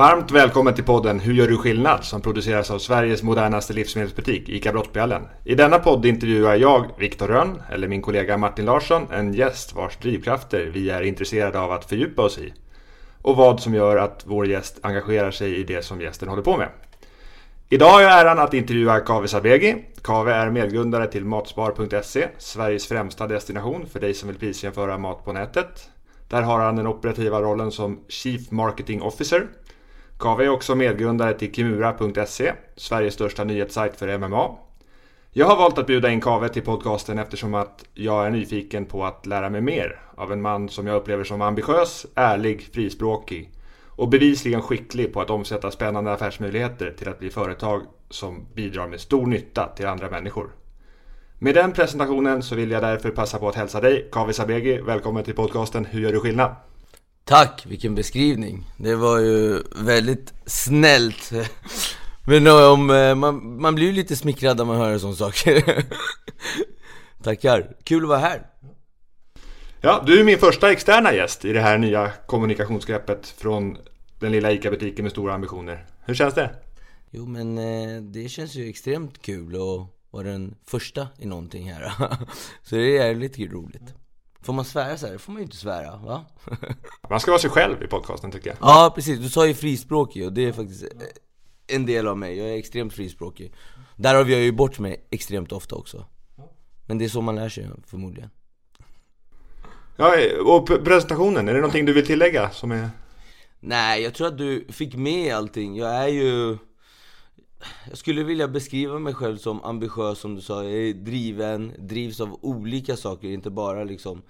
Varmt välkommen till podden Hur gör du skillnad? som produceras av Sveriges modernaste livsmedelsbutik, ICA Brottbjällen. I denna podd intervjuar jag, Viktor Rönn, eller min kollega Martin Larsson, en gäst vars drivkrafter vi är intresserade av att fördjupa oss i. Och vad som gör att vår gäst engagerar sig i det som gästen håller på med. Idag har jag äran att intervjua Kave Sabegi. Kave är medgrundare till Matspar.se, Sveriges främsta destination för dig som vill prisjämföra mat på nätet. Där har han den operativa rollen som Chief Marketing Officer. Kave är också medgrundare till Kimura.se, Sveriges största nyhetssajt för MMA. Jag har valt att bjuda in Kave till podcasten eftersom att jag är nyfiken på att lära mig mer av en man som jag upplever som ambitiös, ärlig, frispråkig och bevisligen skicklig på att omsätta spännande affärsmöjligheter till att bli företag som bidrar med stor nytta till andra människor. Med den presentationen så vill jag därför passa på att hälsa dig, Kaveh Sabegi, välkommen till podcasten Hur gör du skillnad? Tack, vilken beskrivning. Det var ju väldigt snällt. Men om, eh, man, man blir ju lite smickrad när man hör sådana saker. Tackar, kul att vara här. Ja, du är min första externa gäst i det här nya kommunikationsgreppet från den lilla ICA-butiken med stora ambitioner. Hur känns det? Jo men eh, det känns ju extremt kul att vara den första i någonting här. Så det är lite roligt. Får man svära så här? Får man ju inte svära, va? man ska vara sig själv i podcasten tycker jag. Ja, precis. Du sa ju frispråkig och det är faktiskt en del av mig. Jag är extremt frispråkig. Därav gör jag ju bort mig extremt ofta också. Men det är så man lär sig förmodligen. Ja, och presentationen, är det någonting du vill tillägga som är... Nej, jag tror att du fick med allting. Jag är ju... Jag skulle vilja beskriva mig själv som ambitiös som du sa. Jag är driven, drivs av olika saker, inte bara liksom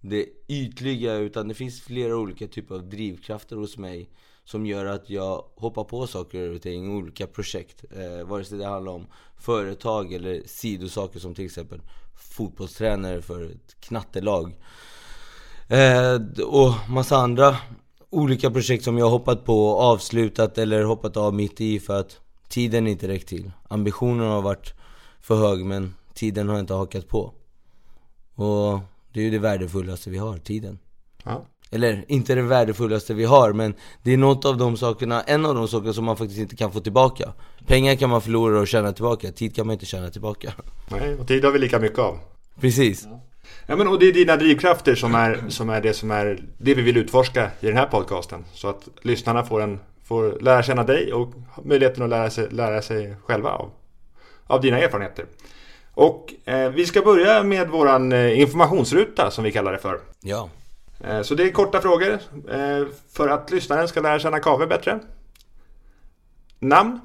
det ytliga utan det finns flera olika typer av drivkrafter hos mig som gör att jag hoppar på saker och ting, olika projekt. Eh, vare sig det handlar om företag eller sidosaker som till exempel fotbollstränare för ett knattelag. Eh, och massa andra olika projekt som jag hoppat på och avslutat eller hoppat av mitt i för att tiden inte räckt till. Ambitionen har varit för hög men tiden har inte hakat på. Och det är ju det värdefullaste vi har, tiden. Ja. Eller inte det värdefullaste vi har men det är något av de sakerna, en av de sakerna som man faktiskt inte kan få tillbaka. Pengar kan man förlora och tjäna tillbaka, tid kan man inte tjäna tillbaka. Nej, och tid har vi lika mycket av. Precis. Ja. Ja, men och det är dina drivkrafter som är, som är det som är det vi vill utforska i den här podcasten. Så att lyssnarna får, en, får lära känna dig och möjligheten att lära sig, lära sig själva av, av dina erfarenheter. Och eh, vi ska börja med våran eh, informationsruta som vi kallar det för. Ja. Eh, så det är korta frågor eh, för att lyssnaren ska lära känna Kave bättre. Namn?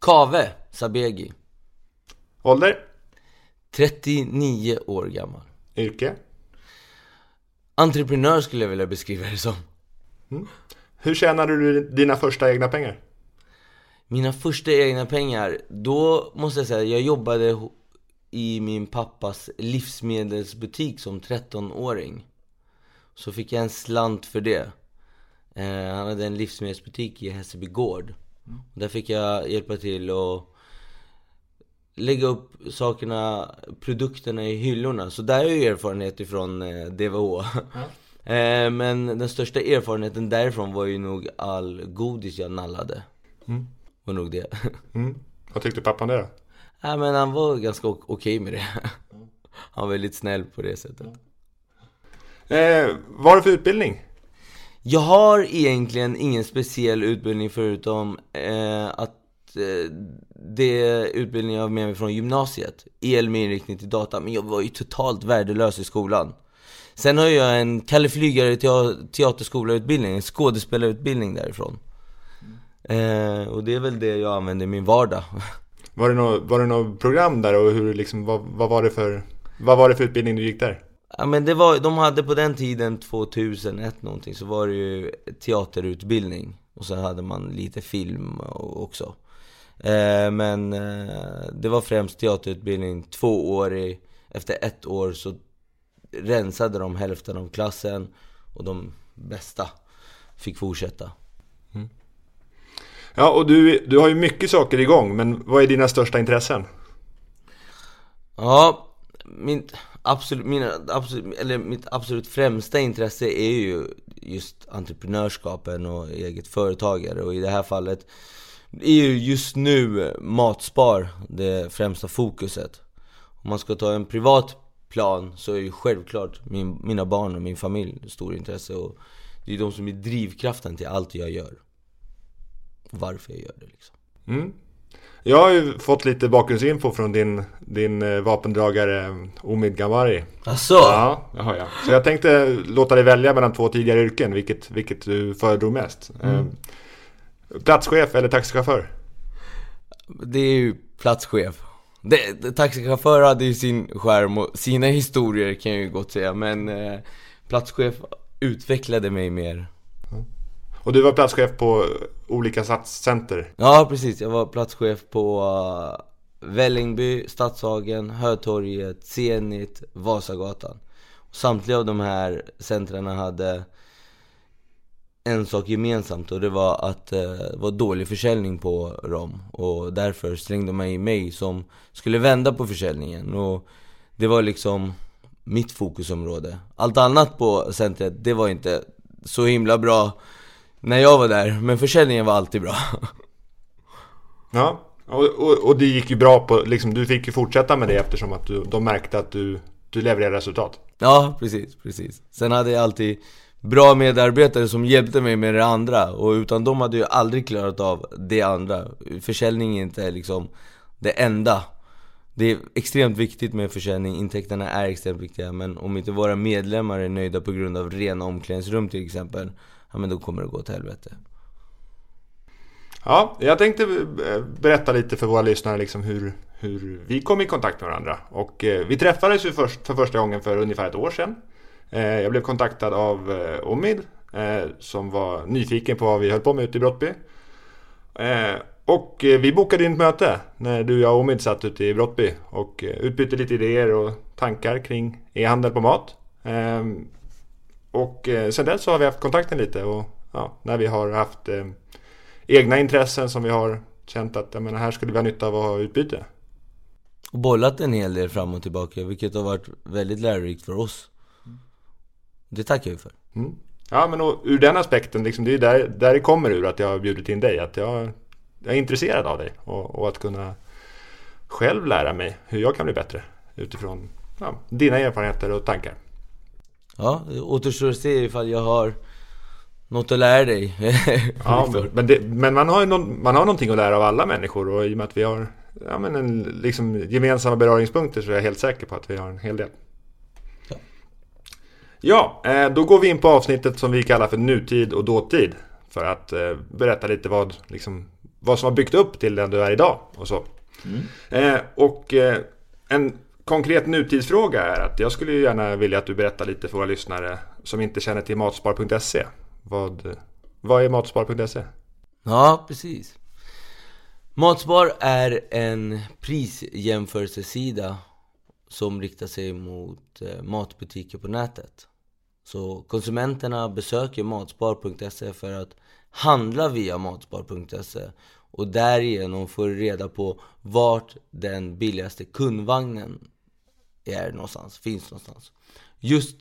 Kave Sabegi. Ålder? 39 år gammal. Yrke? Entreprenör skulle jag vilja beskriva det som. Mm. Hur tjänade du dina första egna pengar? Mina första egna pengar, då måste jag säga, jag jobbade i min pappas livsmedelsbutik som 13-åring. Så fick jag en slant för det. Eh, han hade en livsmedelsbutik i Hässelby gård. Mm. Där fick jag hjälpa till och lägga upp sakerna, produkterna i hyllorna. Så där har jag erfarenhet ifrån eh, DVH. Mm. Eh, men den största erfarenheten därifrån var ju nog all godis jag nallade. Mm. Var nog det. Mm. Vad tyckte pappan det? Ja, men han var ganska okej okay med det. Han var väldigt snäll på det sättet. Eh, vad har du för utbildning? Jag har egentligen ingen speciell utbildning förutom eh, att Eh, det utbildning jag har med mig från gymnasiet. El med inriktning till data. Men jag var ju totalt värdelös i skolan. Sen har jag en Kalle Flygare teaterskolautbildning, en skådespelarutbildning därifrån. Mm. Eh, och det är väl det jag använder i min vardag. Var det något, var det något program där och hur liksom, vad, vad, var det för, vad var det för utbildning du gick där? Ja men det var, de hade på den tiden 2001 någonting så var det ju teaterutbildning. Och så hade man lite film också. Eh, men eh, det var främst teaterutbildning, tvåårig. Efter ett år så rensade de hälften av klassen och de bästa fick fortsätta. Mm. Ja, och du, du har ju mycket saker igång, men vad är dina största intressen? Ja, min absolut, mina, absolut, eller mitt absolut främsta intresse är ju just entreprenörskapen och eget företagare och i det här fallet är ju just nu matspar det främsta fokuset. Om man ska ta en privat plan så är ju självklart min, mina barn och min familj stor intresse och det är de som är drivkraften till allt jag gör. Varför jag gör det liksom. Mm. Jag har ju fått lite bakgrundsinfo från din, din eh, vapendragare Omid Gawari. Asså? Ja, det har jag. Så jag tänkte låta dig välja mellan två tidigare yrken, vilket, vilket du föredrog mest. Mm. Eh, platschef eller taxichaufför? Det är ju platschef. Det, det, taxichaufför hade ju sin skärm och sina historier kan jag ju gott säga, men eh, platschef utvecklade mig mer. Och du var platschef på olika satscenter? Ja, precis. Jag var platschef på uh, Vällingby, Stadshagen, Hötorget, Zenit, Vasagatan. Samtliga av de här centren hade en sak gemensamt och det var att uh, det var dålig försäljning på dem. Och därför slängde man i mig som skulle vända på försäljningen. Och det var liksom mitt fokusområde. Allt annat på centret, det var inte så himla bra när jag var där, men försäljningen var alltid bra. Ja, och, och, och, det gick ju bra på, liksom, du fick ju fortsätta med det eftersom att du, de märkte att du, du levererade resultat. Ja, precis, precis. Sen hade jag alltid bra medarbetare som hjälpte mig med det andra och utan dem hade jag aldrig klarat av det andra. Försäljning är inte liksom det enda. Det är extremt viktigt med försäljning, intäkterna är extremt viktiga men om inte våra medlemmar är nöjda på grund av rena omklädningsrum till exempel ja men då kommer det gå åt helvete. Ja, jag tänkte eh, berätta lite för våra lyssnare liksom hur, hur vi kom i kontakt med varandra. Och eh, vi träffades ju först, för första gången för ungefär ett år sedan. Eh, jag blev kontaktad av eh, Omid eh, som var nyfiken på vad vi höll på med ute i Brottby. Eh, och eh, vi bokade in ett möte när du, jag och Omid satt ute i Brottby och eh, utbytte lite idéer och tankar kring e-handel på mat. Eh, och eh, sen dess så har vi haft kontakten lite och ja, när vi har haft eh, egna intressen som vi har känt att menar, här skulle vi ha nytta av att ha utbyte. Och bollat en hel del fram och tillbaka vilket har varit väldigt lärorikt för oss. Det tackar vi för. Mm. Ja men och, ur den aspekten, liksom, det är där, där det kommer ur att jag har bjudit in dig. Att jag, jag är intresserad av dig och, och, att kunna själv lära mig hur jag kan bli bättre utifrån ja, dina erfarenheter och tankar. Ja, det återstår att se ifall jag har något att lära dig. ja, men, det, men man, har ju någon, man har någonting att lära av alla människor och i och med att vi har ja, men en, liksom, gemensamma beröringspunkter så är jag helt säker på att vi har en hel del. Ja. eh, då går vi in på avsnittet som vi kallar för nutid och dåtid. För att eh, berätta lite vad, liksom, vad som har byggt upp till den du är idag och så. Mm. Eh, och en konkret nutidsfråga är att jag skulle gärna vilja att du berättar lite för våra lyssnare som inte känner till matspar.se. Vad, vad är matspar.se? Ja, precis. Matspar är en prisjämförelsesida som riktar sig mot eh, matbutiker på nätet. Så konsumenterna besöker matspar.se för att handla via matspar.se och därigenom få reda på vart den billigaste kundvagnen är någonstans, finns någonstans. Just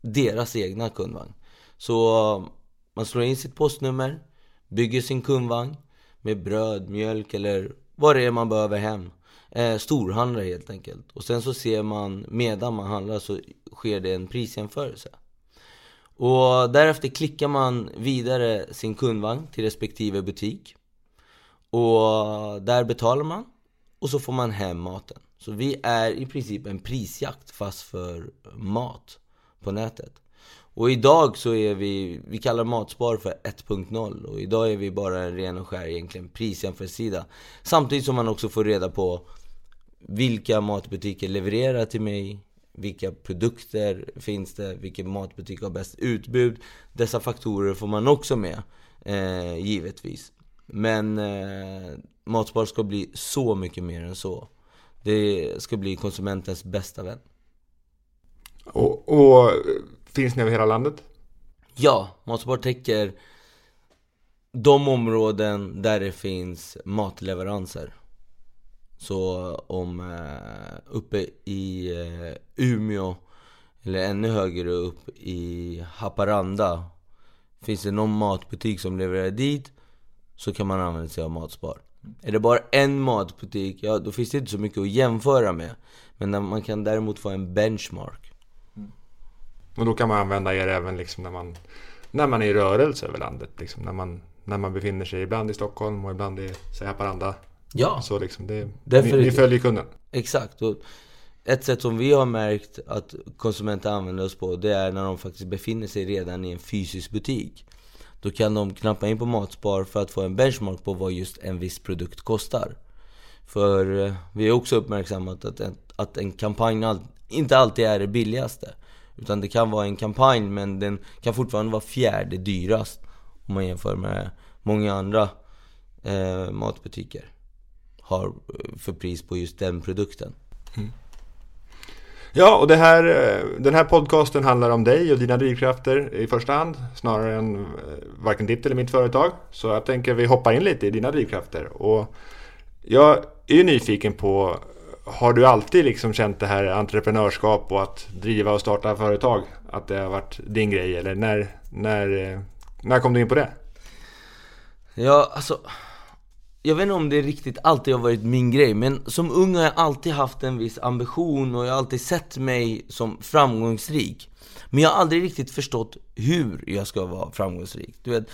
deras egna kundvagn. Så man slår in sitt postnummer, bygger sin kundvagn med bröd, mjölk eller vad det är man behöver hem. Eh, storhandlar helt enkelt. Och sen så ser man, medan man handlar så sker det en prisjämförelse. Och därefter klickar man vidare sin kundvagn till respektive butik. Och där betalar man och så får man hem maten. Så vi är i princip en prisjakt fast för mat på nätet. Och idag så är vi, vi kallar Matspar för 1.0 och idag är vi bara en ren och skär egentligen prisjämförelsesida. Samtidigt som man också får reda på vilka matbutiker levererar till mig, vilka produkter finns det, vilken matbutik har bäst utbud. Dessa faktorer får man också med, eh, givetvis. Men eh, Matspar ska bli så mycket mer än så. Det ska bli konsumentens bästa vän. Och, och finns ni över hela landet? Ja, Matspar täcker de områden där det finns matleveranser. Så om eh, uppe i eh, Umeå eller ännu högre upp i Haparanda Finns det någon matbutik som levererar dit så kan man använda sig av Matspar. Är det bara en matbutik, ja då finns det inte så mycket att jämföra med. Men man kan däremot få en benchmark. Och då kan man använda er även liksom när man, när man är i rörelse över landet. Liksom när, man, när man befinner sig ibland i Stockholm och ibland i Haparanda. Ja, Så liksom det, ni, ni följer kunden. exakt. Och ett sätt som vi har märkt att konsumenter använder oss på, det är när de faktiskt befinner sig redan i en fysisk butik. Då kan de knappa in på Matspar för att få en benchmark på vad just en viss produkt kostar. För eh, vi har också uppmärksammat att en, att en kampanj inte alltid är det billigaste. Utan det kan vara en kampanj men den kan fortfarande vara fjärde dyrast. Om man jämför med många andra eh, matbutiker. Har eh, för pris på just den produkten. Ja, och här, eh, den här podcasten handlar om dig och dina drivkrafter i första hand. Snarare än eh, varken ditt eller mitt företag. Så jag tänker vi hoppar in lite i dina drivkrafter. Och jag är ju nyfiken på, har du alltid liksom känt det här entreprenörskap och att driva och starta företag? Att det har varit din grej? Eller när, när, när kom du in på det? Ja, alltså jag vet inte om det riktigt alltid har varit min grej Men som ung har jag alltid haft en viss ambition och jag har alltid sett mig som framgångsrik. Men jag har aldrig riktigt förstått hur jag ska vara framgångsrik. Du vet,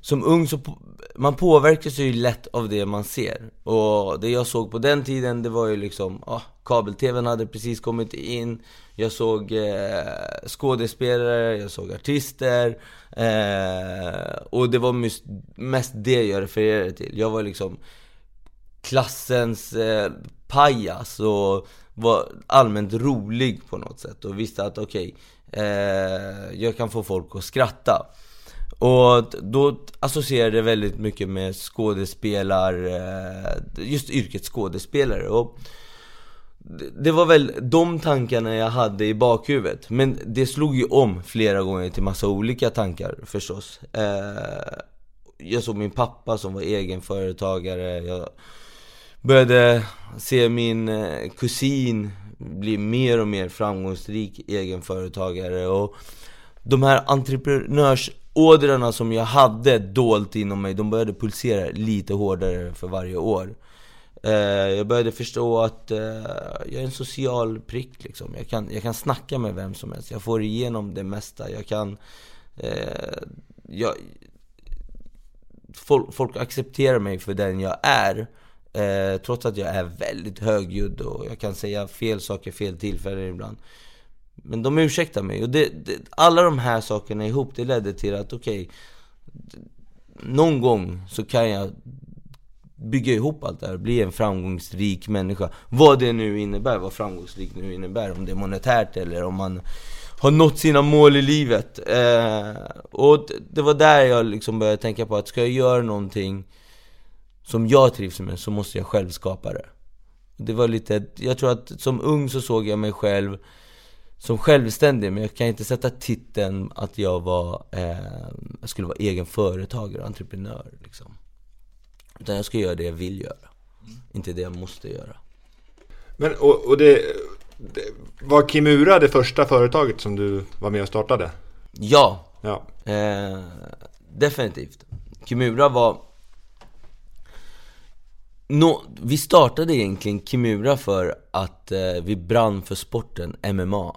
som ung så på, man påverkas ju lätt av det man ser. Och det jag såg på den tiden det var ju liksom, ah, kabel-tvn hade precis kommit in. Jag såg eh, skådespelare, jag såg artister eh, Och det var mest, mest det jag refererade till. Jag var liksom klassens eh, pajas och var allmänt rolig på något sätt och visste att okej, eh, jag kan få folk att skratta. Och då associerade jag väldigt mycket med skådespelar, eh, just yrket skådespelare. Och det- var väl de tankarna jag hade i bakhuvudet. Men det slog ju om flera gånger till massa olika tankar förstås. Eh, jag såg min pappa som var egenföretagare. Jag började se min eh, kusin blir mer och mer framgångsrik egenföretagare. Och de här entreprenörsådrarna som jag hade dolt inom mig, de började pulsera lite hårdare för varje år. Eh, jag började förstå att eh, jag är en social prick liksom. Jag kan, jag kan snacka med vem som helst, jag får igenom det mesta. Jag kan... Eh, jag, folk, folk accepterar mig för den jag är. Eh, trots att jag är väldigt högljudd och jag kan säga fel saker fel tillfällen ibland. Men de ursäktar mig. Och det, det, alla de här sakerna ihop, det ledde till att okej, någon gång så kan jag bygga ihop allt det här och bli en framgångsrik människa. Vad det nu innebär, vad framgångsrik nu innebär. Om det är monetärt eller om man har nått sina mål i livet. Eh, och det- det var där jag liksom började tänka på att ska jag göra någonting som jag trivs med så måste jag själv skapa det. Det var lite, jag tror att som ung så såg jag mig själv som självständig men jag kan inte sätta titeln att jag var, eh, jag skulle vara egen företagare, entreprenör liksom. Utan jag ska göra det jag vill göra, inte det jag måste göra. Men och, och det, det, var Kimura det första företaget som du var med och startade? Ja, Ja. Eh, definitivt. Kimura var... Nå, vi startade egentligen Kimura för att eh, vi brann för sporten MMA.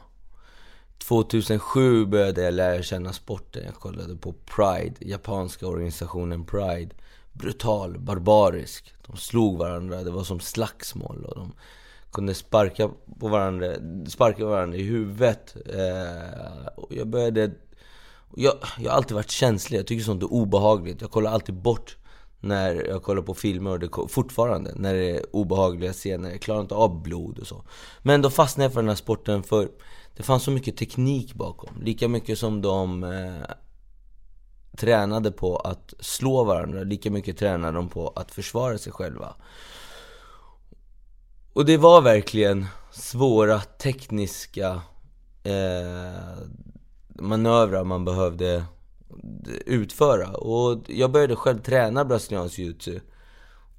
2007 började jag lära känna sporten. Jag kollade på Pride, japanska organisationen Pride. Brutal, barbarisk. De slog varandra, det var som slagsmål. Och de kunde sparka på varandra, sparka varandra i huvudet. Eh, och jag började jag, jag har alltid varit känslig, jag tycker sånt är obehagligt. Jag kollar alltid bort när jag kollar på filmer och det fortfarande när det är obehagliga scener. Jag klarar inte av blod och så. Men då fastnade jag för den här sporten för det fanns så mycket teknik bakom. Lika mycket som de eh, tränade på att slå varandra, lika mycket tränade de på att försvara sig själva. Och det var verkligen svåra tekniska eh, manövrar man behövde utföra. Och jag började själv träna brasiliansk jiu-jitsu.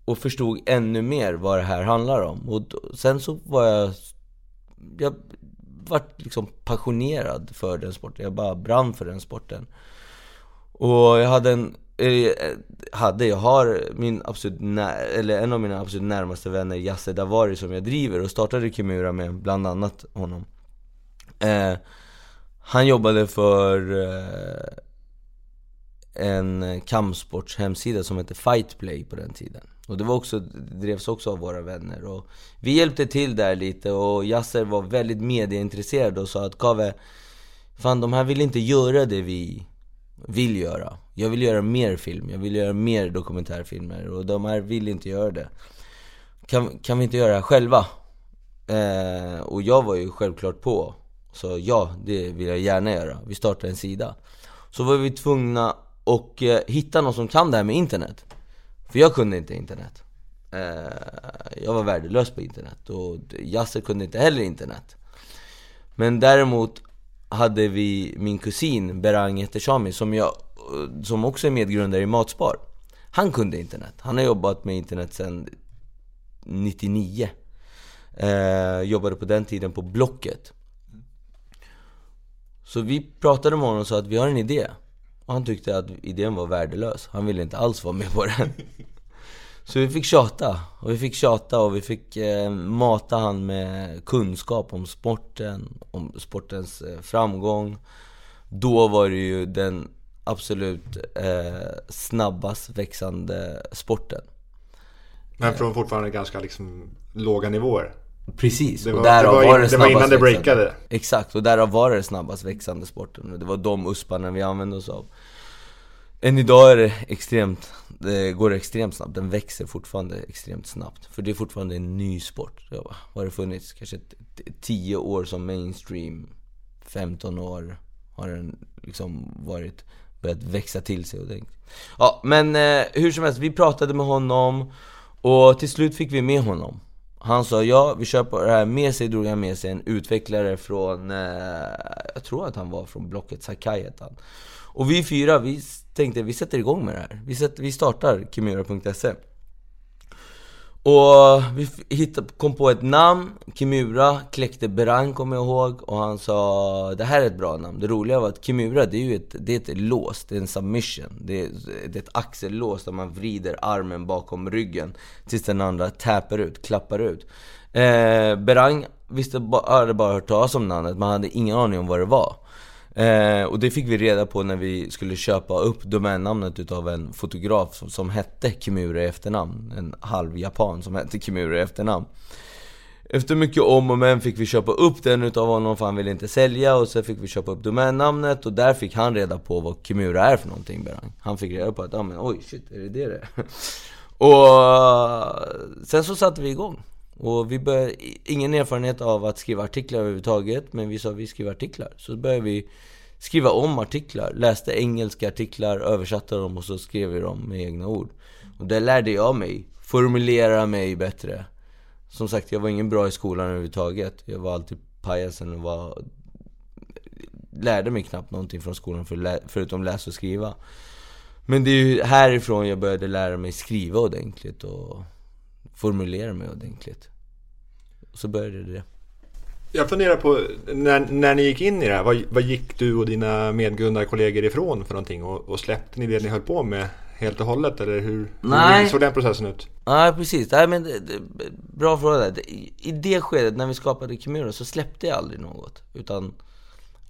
och förstod ännu mer vad det här handlar om. Och sen så var jag... Jag vart liksom passionerad för den sporten. Jag bara brann för den sporten. Och jag hade en... Eh, hade, jag har min absolut när, eller en av mina absolut närmaste vänner, Yasse Davari, som jag driver och startade Kimura med, bland annat honom. Eh, han jobbade för eh, en kampsportshemsida som hette Fightplay på den tiden. Och det var också, det drevs också av våra vänner. Och vi hjälpte till där lite och Yasser var väldigt medieintresserad och sa att Kave, fan de här vill inte göra det vi vill göra. Jag vill göra mer film, jag vill göra mer dokumentärfilmer och de här vill inte göra det. Kan, kan vi inte göra det här själva? Eh, och jag var ju självklart på. Så ja, det vill jag gärna göra. Vi startar en sida. Så var vi tvungna och eh, hitta någon som kan det här med internet. För jag kunde inte internet. Eh, jag var värdelös på internet och Yasser kunde inte heller internet. Men däremot hade vi min kusin Berang Etershami som, jag, eh, som också är medgrundare i Matspar. Han kunde internet. Han har jobbat med internet sedan 99. Eh, jobbade på den tiden på Blocket. Så vi pratade med honom och sa att vi har en idé. Och han tyckte att idén var värdelös. Han ville inte alls vara med på den. Så vi fick tjata. Och vi fick tjata och vi fick eh, mata han med kunskap om sporten, om sportens eh, framgång. Då var det ju den absolut eh, snabbast växande sporten. Men från fortfarande ganska liksom låga nivåer? Precis, det var, och därav det var, var det, det var innan det breakade? Exakt, och därav var det snabbast växande sporten. Och det var de usparna vi använde oss av. Än idag är det extremt, det går extremt snabbt, den växer fortfarande extremt snabbt. För det är fortfarande en ny sport. Ja, har det funnits kanske 10 år som mainstream, 15 år har den liksom varit, börjat växa till sig ordentligt. Ja, men eh, hur som helst, vi pratade med honom och till slut fick vi med honom. Han sa ja, vi kör på det här. Med sig drog han med sig en utvecklare från, eh, jag tror att han var från Blocket, Sakai hette han. Och vi fyra, vi tänkte vi sätter igång med det här. Vi, sätter, vi startar Kimura.se. Och vi hittade, kom på ett namn, Kimura, kläckte Berang kommer jag ihåg och han sa Det här är ett bra namn. Det roliga var att Kimura det är ju ett, det är ett lås, det är en submission. Det är, det är ett axellås där man vrider armen bakom ryggen tills den andra täpper ut, klappar ut. Eh, Berang visste, hade bara hört talas om namnet, man hade ingen aning om vad det var. Eh, och det fick vi reda på när vi skulle köpa upp domännamnet utav en fotograf som, som hette Kimura i efternamn. En halv japan som hette Kimura i efternamn. Efter mycket om och men fick vi köpa upp den utav honom för han ville inte sälja och sen fick vi köpa upp domännamnet och där fick han reda på vad Kimura är för någonting Berang. Han fick reda på att, ja men oj shit, är det det det Och eh, sen så satte vi igång. Och vi började, ingen erfarenhet av att skriva artiklar överhuvudtaget, men vi sa att vi skriver artiklar. Så började vi skriva om artiklar, läste engelska artiklar, översatte dem och så skrev vi dem med egna ord. Och där lärde jag mig, formulera mig bättre. Som sagt, jag var ingen bra i skolan överhuvudtaget. Jag var alltid pajasen och var... Lärde mig knappt någonting från skolan för lä förutom läsa och skriva. Men det är ju härifrån jag började lära mig skriva ordentligt och formulera mig ordentligt. Och så började det. Jag funderar på, när, när ni gick in i det här, vad, vad gick du och dina medgrundarkollegor ifrån för någonting? Och, och släppte ni det ni höll på med helt och hållet? Eller hur, Nej. hur såg den processen ut? Nej, precis. Nej, men det, det, bra fråga. I, I det skedet, när vi skapade Kimura, så släppte jag aldrig något. Utan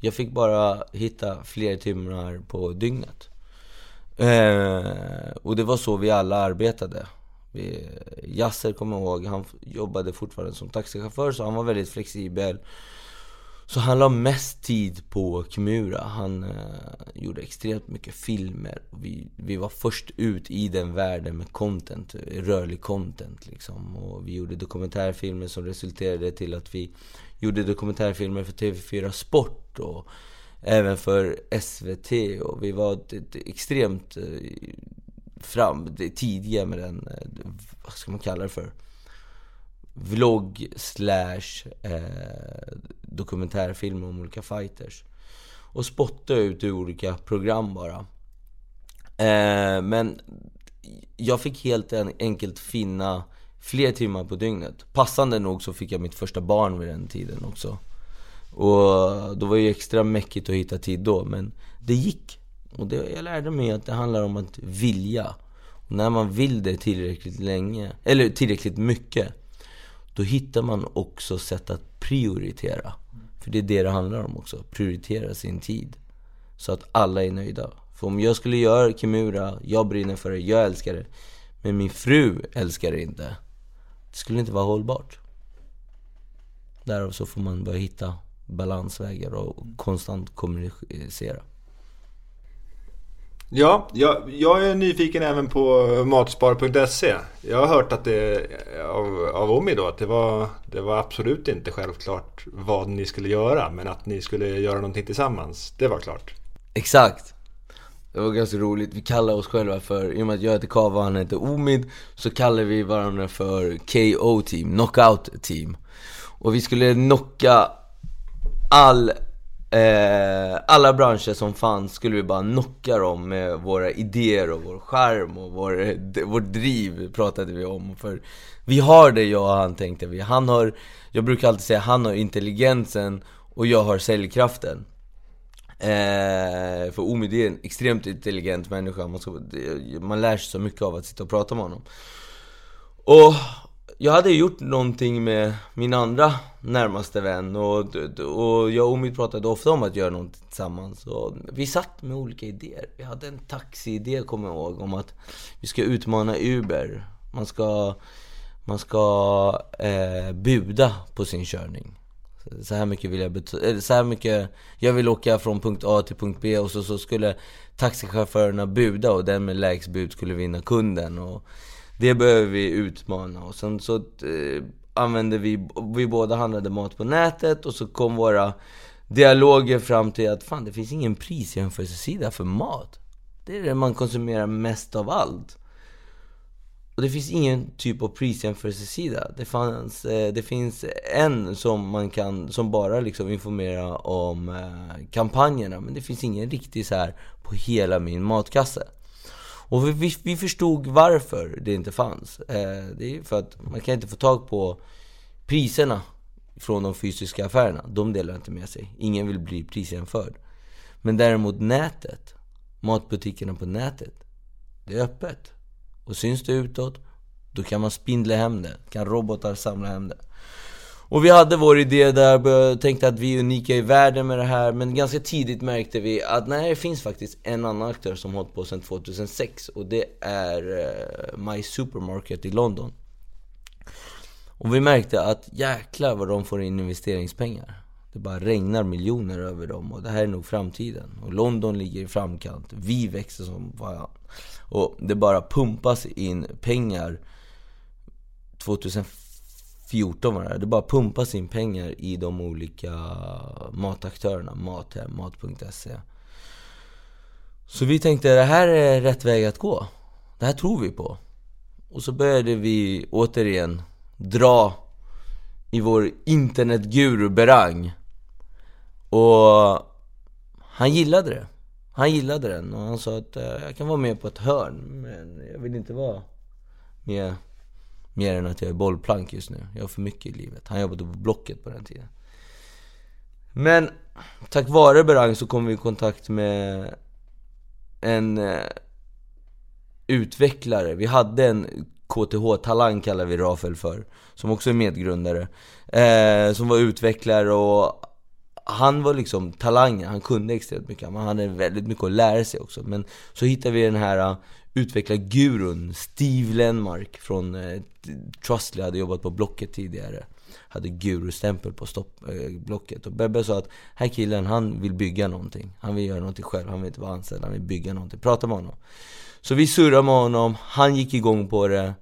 jag fick bara hitta fler timmar på dygnet. Eh, och det var så vi alla arbetade. Eh, Yasser kommer jag ihåg, han jobbade fortfarande som taxichaufför så han var väldigt flexibel. Så han la mest tid på Kimura. Han eh, gjorde extremt mycket filmer. Vi, vi var först ut i den världen med content, rörlig content liksom. Och vi gjorde dokumentärfilmer som resulterade till att vi gjorde dokumentärfilmer för TV4 Sport och även för SVT. Och vi var ett, ett extremt eh, fram, det tidiga med den, eh, vad ska man kalla det för? Vlogg slash eh, dokumentärfilm om olika fighters. Och spotta ut i olika program bara. Eh, men jag fick helt enkelt finna fler timmar på dygnet. Passande nog så fick jag mitt första barn vid den tiden också. Och då var det ju extra mäckigt att hitta tid då, men det gick. Och det, jag lärde mig att det handlar om att vilja. Och när man vill det tillräckligt länge, eller tillräckligt mycket, då hittar man också sätt att prioritera. För det är det det handlar om också, prioritera sin tid. Så att alla är nöjda. För om jag skulle göra Kimura, jag brinner för det, jag älskar det. Men min fru älskar det inte. Det skulle inte vara hållbart. Därav så får man börja hitta balansvägar och konstant kommunicera. Ja, jag, jag är nyfiken även på matspar.se. Jag har hört att det, av, av Omi då, att det var, det var absolut inte självklart vad ni skulle göra, men att ni skulle göra någonting tillsammans. Det var klart. Exakt! Det var ganska roligt, vi kallar oss själva för, i och med att jag heter Kava och han heter Omid, så kallar vi varandra för KO team, knockout team. Och vi skulle knocka all Eh, alla branscher som fanns skulle vi bara knocka dem med våra idéer och vår skärm och vår, vårt driv pratade vi om. För vi har det jag och han tänkte vi. Han har, jag brukar alltid säga han har intelligensen och jag har säljkraften. Eh, för Omid är en extremt intelligent människa, man, ska, man lär sig så mycket av att sitta och prata med honom. Och jag hade gjort någonting med min andra närmaste vän och, och jag och Omid pratade ofta om att göra någonting tillsammans. Och vi satt med olika idéer. Vi hade en taxiidé, kommer jag ihåg, om att vi ska utmana Uber. Man ska, man ska eh, buda på sin körning. Så här mycket vill jag betala. Eh, så här mycket, jag vill åka från punkt A till punkt B och så, så skulle taxichaufförerna buda och den med lägst bud skulle vinna kunden. Och, det behöver vi utmana och sen så eh, använde vi, vi båda handlade mat på nätet och så kom våra dialoger fram till att fan det finns ingen prisjämförelsesida för mat. Det är det man konsumerar mest av allt. Och det finns ingen typ av prisjämförelsesida. Det, fanns, eh, det finns en som man kan, som bara liksom informerar om eh, kampanjerna. Men det finns ingen riktig så här på hela min matkasse. Och vi, vi, vi förstod varför det inte fanns. Eh, det är för att man kan inte få tag på priserna från de fysiska affärerna. De delar inte med sig. Ingen vill bli prisjämförd. Men däremot nätet, matbutikerna på nätet, det är öppet. Och syns det utåt, då kan man spindla hem det. Kan robotar samla hem det. Och vi hade vår idé där, tänkte att vi är unika i världen med det här Men ganska tidigt märkte vi att nej, det finns faktiskt en annan aktör som hållit på sedan 2006 Och det är uh, My Supermarket i London. Och vi märkte att jäklar vad de får in investeringspengar. Det bara regnar miljoner över dem och det här är nog framtiden. Och London ligger i framkant, vi växer som fan. Och det bara pumpas in pengar 2005 14 var det Det bara pumpas in pengar i de olika mataktörerna. Mathem, Mat.se Så vi tänkte det här är rätt väg att gå. Det här tror vi på. Och så började vi återigen dra i vår internetguru Berang. Och han gillade det. Han gillade den. Och han sa att eh, jag kan vara med på ett hörn men jag vill inte vara med. Mer än att jag är bollplank just nu. Jag har för mycket i livet. Han jobbade på Blocket på den tiden. Men tack vare Berang så kom vi i kontakt med en eh, utvecklare. Vi hade en KTH-talang kallar vi Rafael för. Som också är medgrundare. Eh, som var utvecklare och han var liksom talangen, han kunde extremt mycket. Han hade väldigt mycket att lära sig också. Men så hittade vi den här eh, utvecklargurun Steve Lenmark från eh, Trustly, hade jobbat på Blocket tidigare. Hade gurustämpel på stopp, eh, Blocket. Och Bebbe sa att här killen, han vill bygga någonting. Han vill göra någonting själv, han vill inte vara anställd, han vill bygga någonting. Prata med honom. Så vi surrade med honom, han gick igång på det.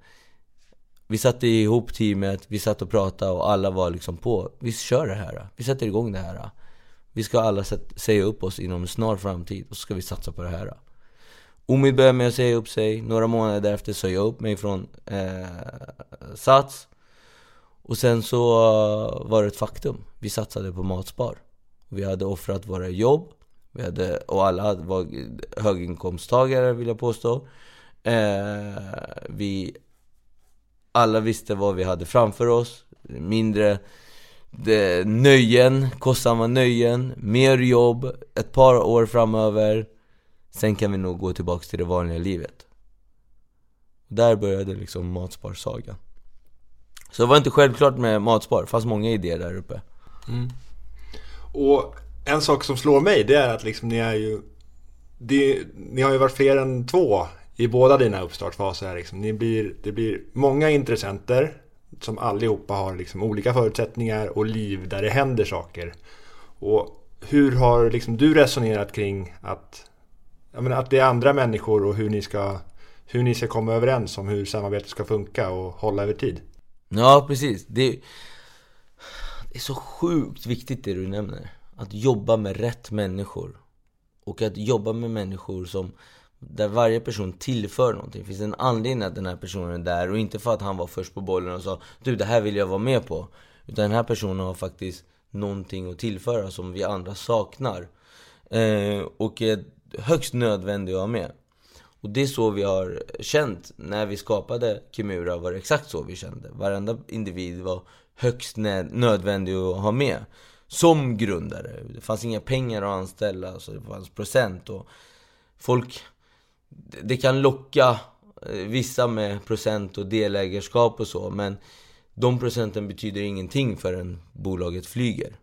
Vi satte ihop teamet, vi satt och pratade och alla var liksom på. Vi kör det här, vi sätter igång det här. Vi ska alla säga upp oss inom en snar framtid och så ska vi satsa på det här. Omid började med att säga upp sig, några månader därefter sa jag upp mig från eh, Sats. Och sen så uh, var det ett faktum, vi satsade på Matspar. Vi hade offrat våra jobb. Vi hade, Och alla var höginkomsttagare vill jag påstå. Eh, Vi alla visste vad vi hade framför oss. Mindre det, nöjen, kostsamma nöjen, mer jobb, ett par år framöver. Sen kan vi nog gå tillbaka till det vanliga livet Där började liksom matsparsagan Så det var inte självklart med Matspar, det fanns många idéer där uppe mm. Och en sak som slår mig det är att liksom ni är ju det, Ni har ju varit fler än två i båda dina uppstartsfaser. Liksom. Ni blir, det blir många intressenter som allihopa har liksom olika förutsättningar och liv där det händer saker. Och hur har liksom du resonerat kring att, menar, att det är andra människor och hur ni, ska, hur ni ska komma överens om hur samarbetet ska funka och hålla över tid? Ja, precis. Det är, det är så sjukt viktigt det du nämner. Att jobba med rätt människor. Och att jobba med människor som där varje person tillför någonting. Det finns en anledning att den här personen är där och inte för att han var först på bollen och sa Du det här vill jag vara med på. Utan den här personen har faktiskt någonting att tillföra som vi andra saknar. Eh, och eh, högst nödvändig att ha med. Och det är så vi har känt. När vi skapade Kimura var det exakt så vi kände. Varenda individ var högst nödvändig att ha med. Som grundare. Det fanns inga pengar att anställa, så det fanns procent. Och folk det kan locka eh, vissa med procent och delägarskap och så, men de procenten betyder ingenting förrän bolaget flyger.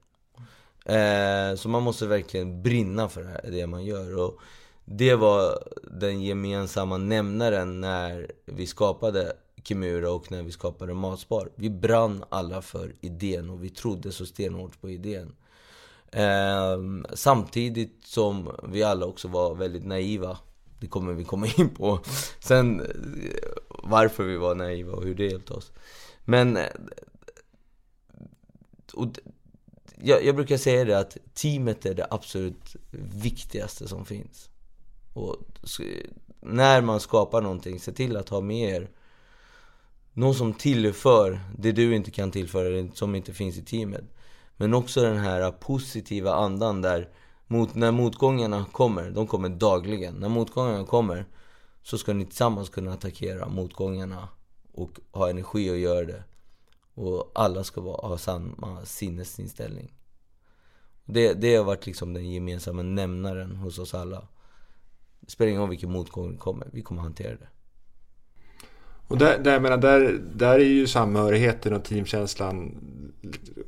Eh, så man måste verkligen brinna för det man gör. Och det var den gemensamma nämnaren när vi skapade Kimura och när vi skapade Matspar. Vi brann alla för idén och vi trodde så stenhårt på idén. Eh, samtidigt som vi alla också var väldigt naiva det kommer vi komma in på sen varför vi var naiva och hur det hjälpte oss. Men och, jag, jag brukar säga det att teamet är det absolut viktigaste som finns. Och när man skapar någonting, se till att ha med er någon som tillför det du inte kan tillföra, som inte finns i teamet. Men också den här positiva andan där mot, när motgångarna kommer, de kommer dagligen. När motgångarna kommer så ska ni tillsammans kunna attackera motgångarna och ha energi att göra det. Och alla ska vara, ha samma sinnesinställning. Det, det har varit liksom den gemensamma nämnaren hos oss alla. Det spelar ingen roll vilken motgång det kommer, vi kommer hantera det. Och där, där, menar, där, där är ju samhörigheten och teamkänslan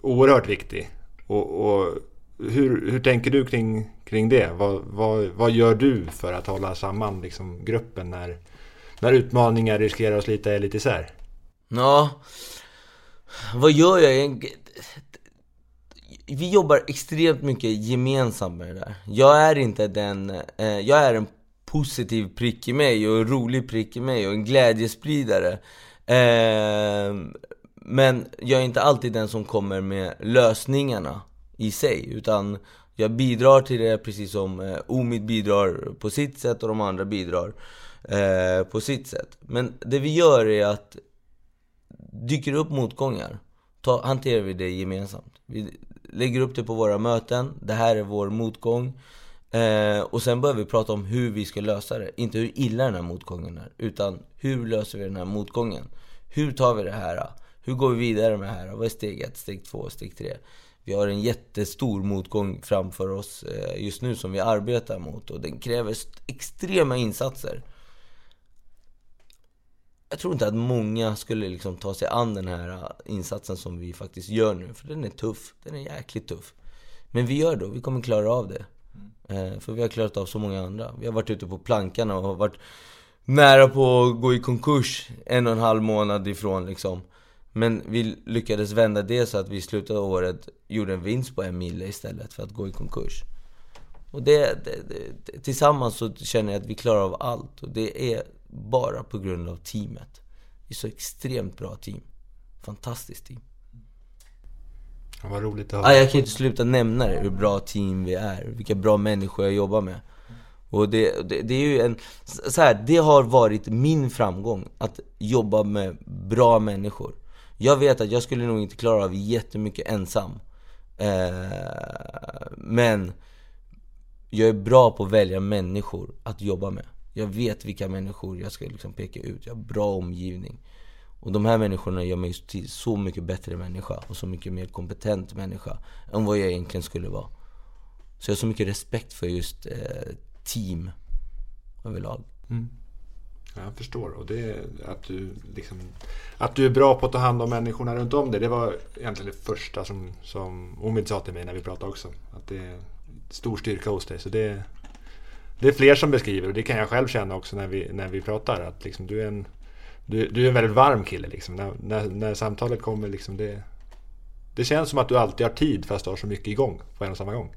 oerhört viktig. Och, och hur, hur tänker du kring, kring det? Vad, vad, vad gör du för att hålla samman liksom, gruppen när, när utmaningar riskerar att slita er lite isär? Ja, vad gör jag? Vi jobbar extremt mycket gemensamt med det där. Jag är inte den, eh, jag är en positiv prick i mig och en rolig prick i mig och en glädjespridare. Eh, men jag är inte alltid den som kommer med lösningarna i sig utan jag bidrar till det precis som eh, Omid bidrar på sitt sätt och de andra bidrar eh, på sitt sätt. Men det vi gör är att dyker upp motgångar, ta, hanterar vi det gemensamt. Vi lägger upp det på våra möten, det här är vår motgång. Eh, och sen börjar vi prata om hur vi ska lösa det. Inte hur illa den här motgången är, utan hur löser vi den här motgången? Hur tar vi det här? Hur går vi vidare med det här? Vad är steg ett, steg två, steg tre? Vi har en jättestor motgång framför oss eh, just nu som vi arbetar mot och den kräver extrema insatser. Jag tror inte att många skulle liksom ta sig an den här eh, insatsen som vi faktiskt gör nu, för den är tuff. Den är jäkligt tuff. Men vi gör det och vi kommer klara av det. Mm. För vi har klarat av så många andra. Vi har varit ute på plankan och varit nära på att gå i konkurs en och en halv månad ifrån liksom. Men vi lyckades vända det så att vi i slutet av året gjorde en vinst på en mille istället för att gå i konkurs. Och det, det, det, tillsammans så känner jag att vi klarar av allt. Och det är bara på grund av teamet. Vi är så extremt bra team. Fantastiskt team. Ja, vad roligt att höra. jag kan inte sluta nämna det, hur bra team vi är. Vilka bra människor jag jobbar med. Och det, det, det, är ju en, så här, det har varit min framgång, att jobba med bra människor. Jag vet att jag skulle nog inte klara av jättemycket ensam. Eh, men jag är bra på att välja människor att jobba med. Jag vet vilka människor jag ska liksom peka ut. Jag har bra omgivning. Och de här människorna gör mig till så mycket bättre människa och så mycket mer kompetent människa än vad jag egentligen skulle vara. Så jag har så mycket respekt för just eh, team överlag. Mm. Jag förstår. Och det att du, liksom, att du är bra på att ta hand om människorna runt om dig. Det var egentligen det första som, som Omid sa till mig när vi pratade också. Att det är stor styrka hos dig. Så det, det är fler som beskriver och det kan jag själv känna också när vi, när vi pratar. Att liksom, du, är en, du, du är en väldigt varm kille. Liksom. När, när, när samtalet kommer, liksom, det, det känns som att du alltid har tid fast du har så mycket igång på en och samma gång.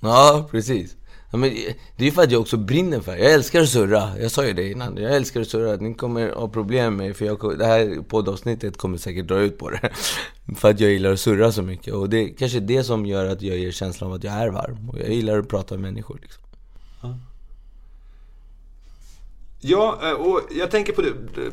Ja, precis. Ja, men det är ju för att jag också brinner för det. Jag älskar att surra. Jag sa ju det innan. Jag älskar att surra. Ni kommer ha problem med för jag, det här poddavsnittet kommer säkert dra ut på det. för att jag gillar att surra så mycket. Och det är kanske det som gör att jag ger känslan av att jag är varm. Och jag gillar att prata med människor liksom. Ja. Ja, eh, och jag tänker på det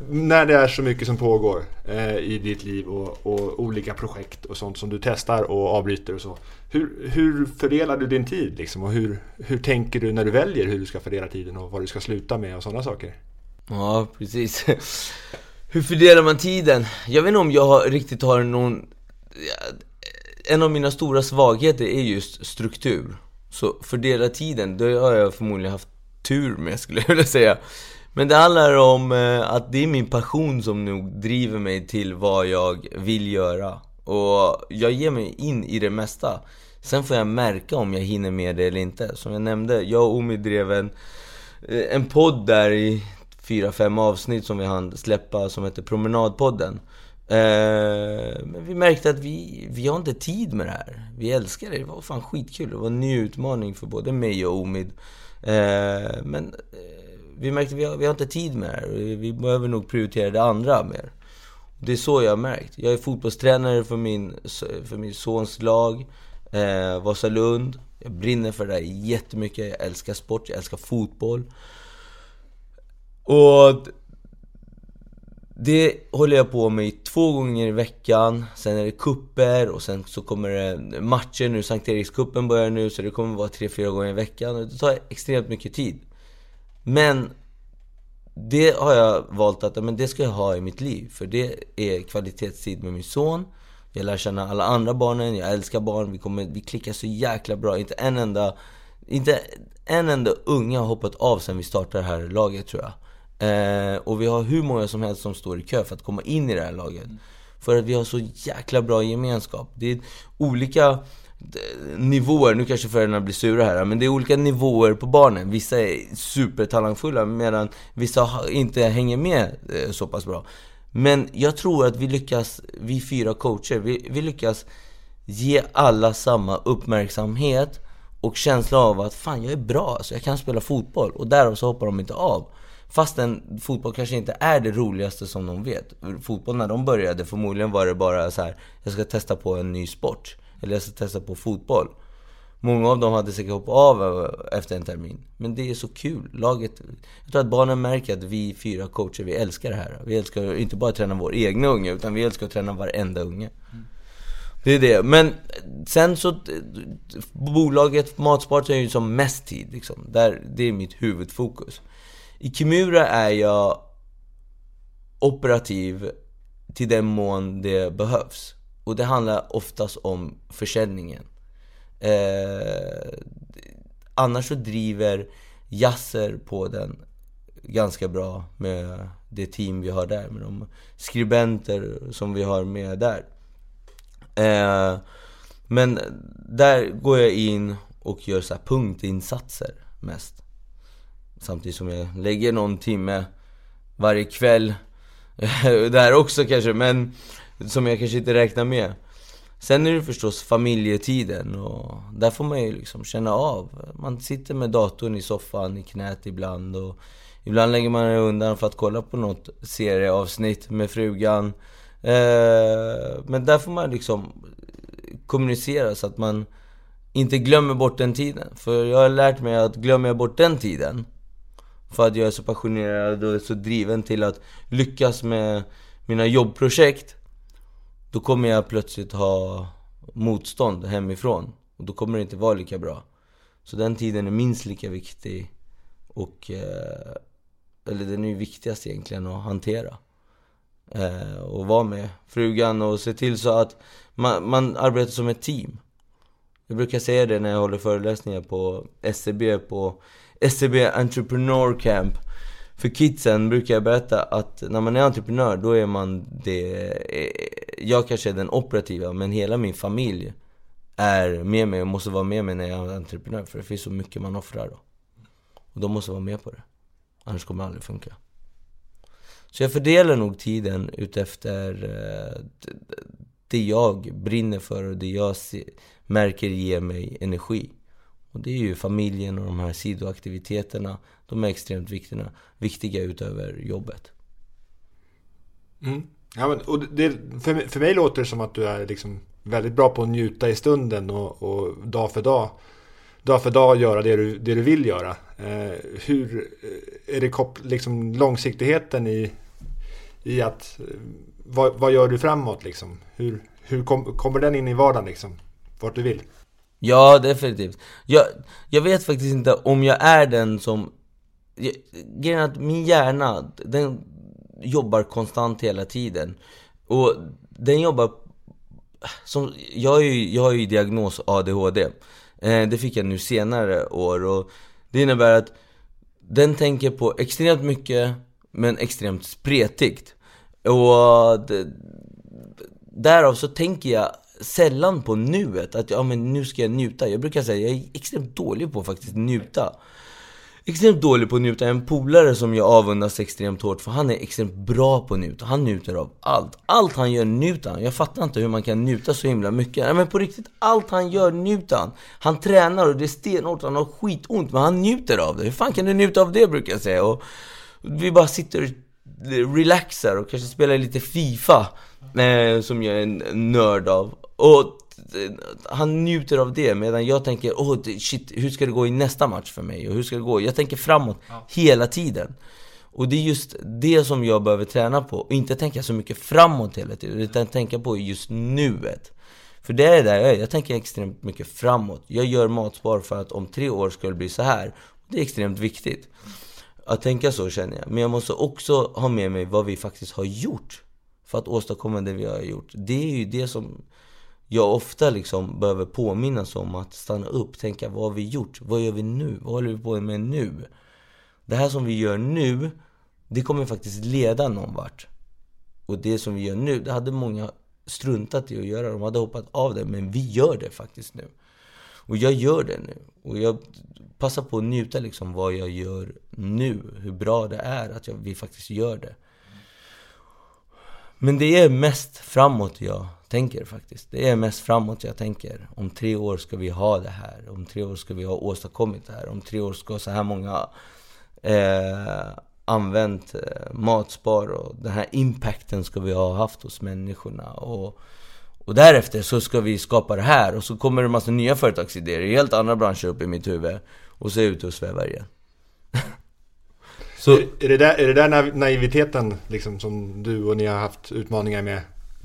när det är så mycket som pågår eh, i ditt liv och, och, olika projekt och sånt som du testar och avbryter och så. Hur, hur fördelar du din tid liksom och hur, hur tänker du när du väljer hur du ska fördela tiden och vad du ska sluta med och sådana saker? Ja, precis. hur fördelar man tiden? Jag vet inte om jag har, riktigt har någon... En av mina stora svagheter är just struktur. Så fördela tiden, det har jag förmodligen haft tur med skulle jag vilja säga. Men det handlar om eh, att det är min passion som nog driver mig till vad jag vill göra. Och jag ger mig in i det mesta. Sen får jag märka om jag hinner med det eller inte. Som jag nämnde, jag och Omi drev en, eh, en podd där i fyra, fem avsnitt som vi hann släppa som heter Promenadpodden. Eh, men vi märkte att vi, vi har inte tid med det här. Vi älskar det, det var fan skitkul. Det var en ny utmaning för både mig och Omid. Men vi märkte att vi har, vi har inte tid med det här. Vi behöver nog prioritera det andra mer. Det är så jag har märkt. Jag är fotbollstränare för min, för min sons lag, eh, Vasalund. Jag brinner för det här jättemycket. Jag älskar sport, jag älskar fotboll. Och det håller jag på med två gånger i veckan. Sen är det kupper och sen så kommer det matcher nu. Sankt Erikskuppen börjar nu så det kommer vara tre, fyra gånger i veckan. Och det tar extremt mycket tid. Men det har jag valt att men det ska jag ha i mitt liv. För det är kvalitetstid med min son. Jag lär känna alla andra barnen, jag älskar barn. Vi, kommer, vi klickar så jäkla bra. Inte en enda, inte en enda unge har hoppat av sen vi startade det här laget tror jag. Eh, och vi har hur många som helst som står i kö för att komma in i det här laget. För att vi har så jäkla bra gemenskap. Det är olika nivåer, nu kanske föräldrarna blir sura här, men det är olika nivåer på barnen. Vissa är supertalangfulla medan vissa inte hänger med eh, så pass bra. Men jag tror att vi lyckas, vi fyra coacher, vi, vi lyckas ge alla samma uppmärksamhet och känsla av att fan jag är bra, alltså jag kan spela fotboll. Och därav så hoppar de inte av. Fastän fotboll kanske inte är det roligaste som de vet. Fotboll när de började, förmodligen var det bara så här, jag ska testa på en ny sport. Eller jag ska testa på fotboll. Många av dem hade säkert hoppat av efter en termin. Men det är så kul. Laget, jag tror att barnen märker att vi fyra coacher, vi älskar det här. Vi älskar inte bara att träna vår egna unge, utan vi älskar att träna varenda unge. Mm. Det är det. Men sen så, bolaget Matspart tar ju som mest tid liksom. Där, det är mitt huvudfokus. I Kimura är jag operativ till den mån det behövs. Och det handlar oftast om försäljningen. Eh, annars så driver Jasser på den ganska bra med det team vi har där, med de skribenter som vi har med där. Eh, men där går jag in och gör så punktinsatser mest. Samtidigt som jag lägger någon timme varje kväll där också kanske, men som jag kanske inte räknar med. Sen är det förstås familjetiden och där får man ju liksom känna av. Man sitter med datorn i soffan, i knät ibland och ibland lägger man den undan för att kolla på något serieavsnitt med frugan. Eh, men där får man liksom kommunicera så att man inte glömmer bort den tiden. För jag har lärt mig att glömmer jag bort den tiden för att jag är så passionerad och så driven till att lyckas med mina jobbprojekt då kommer jag plötsligt ha motstånd hemifrån. Och då kommer det inte vara lika bra. Så den tiden är minst lika viktig. Och eh, eller den är ju viktigast egentligen att hantera. Eh, och vara med frugan och se till så att man, man arbetar som ett team. Jag brukar säga det när jag håller föreläsningar på SCB, på SCB Entrepreneur Camp. För kidsen brukar jag berätta att när man är entreprenör, då är man det... Eh, jag kanske är den operativa, men hela min familj är med mig och måste vara med mig när jag är entreprenör. För det finns så mycket man offrar då. Och de måste vara med på det. Annars kommer det aldrig funka. Så jag fördelar nog tiden utefter eh, det jag brinner för och det jag märker ger mig energi. Och det är ju familjen och de här sidoaktiviteterna. De är extremt viktiga, viktiga utöver jobbet. Mm. Ja, men, och det, för, mig, för mig låter det som att du är liksom väldigt bra på att njuta i stunden och, och dag för dag dag för dag göra det du, det du vill göra. Eh, hur eh, är det kop, liksom långsiktigheten i, i att eh, vad, vad gör du framåt liksom? Hur, hur kom, kommer den in i vardagen liksom? Vart du vill? Ja, definitivt. Jag, jag vet faktiskt inte om jag är den som... Grejen är att min hjärna, den jobbar konstant hela tiden. Och den jobbar... Som, jag, har ju, jag har ju diagnos ADHD. Eh, det fick jag nu senare år och det innebär att den tänker på extremt mycket men extremt spretigt. Och det, därav så tänker jag sällan på nuet, att ja men nu ska jag njuta. Jag brukar säga jag är extremt dålig på att faktiskt njuta extremt dålig på att njuta. En polare som jag avundas extremt hårt för han är extremt bra på att njuta. Han njuter av allt. Allt han gör njuter han. Jag fattar inte hur man kan njuta så himla mycket. Nej, men på riktigt, allt han gör njuter han. Han tränar och det är stenhårt, han har skitont men han njuter av det. Hur fan kan du njuta av det brukar jag säga. Och vi bara sitter och relaxar och kanske spelar lite FIFA. Eh, som jag är en nörd av. Och han njuter av det medan jag tänker oh, shit, hur ska det gå i nästa match för mig? Och hur ska det gå? Jag tänker framåt ja. hela tiden. Och det är just det som jag behöver träna på. Och inte tänka så mycket framåt hela tiden, utan tänka på just nuet. För det är där jag är. Jag tänker extremt mycket framåt. Jag gör matspar för att om tre år ska det bli så här. Det är extremt viktigt. Att tänka så känner jag. Men jag måste också ha med mig vad vi faktiskt har gjort. För att åstadkomma det vi har gjort. Det är ju det som jag ofta liksom behöver påminnas om att stanna upp, tänka vad har vi gjort? Vad gör vi nu? Vad håller vi på med nu? Det här som vi gör nu, det kommer faktiskt leda någon vart. Och det som vi gör nu, det hade många struntat i att göra. De hade hoppat av det, men vi gör det faktiskt nu. Och jag gör det nu. Och jag passar på att njuta liksom vad jag gör nu. Hur bra det är att jag, vi faktiskt gör det. Men det är mest framåt jag tänker faktiskt. Det är mest framåt jag tänker. Om tre år ska vi ha det här. Om tre år ska vi ha åstadkommit det här. Om tre år ska så här många eh, använt eh, matspar och den här impacten ska vi ha haft hos människorna. Och, och därefter så ska vi skapa det här och så kommer det en massa nya företagsidéer i helt andra branscher upp i mitt huvud. Och så är jag ute och svävar igen. så, är, det där, är det där naiviteten liksom, som du och ni har haft utmaningar med?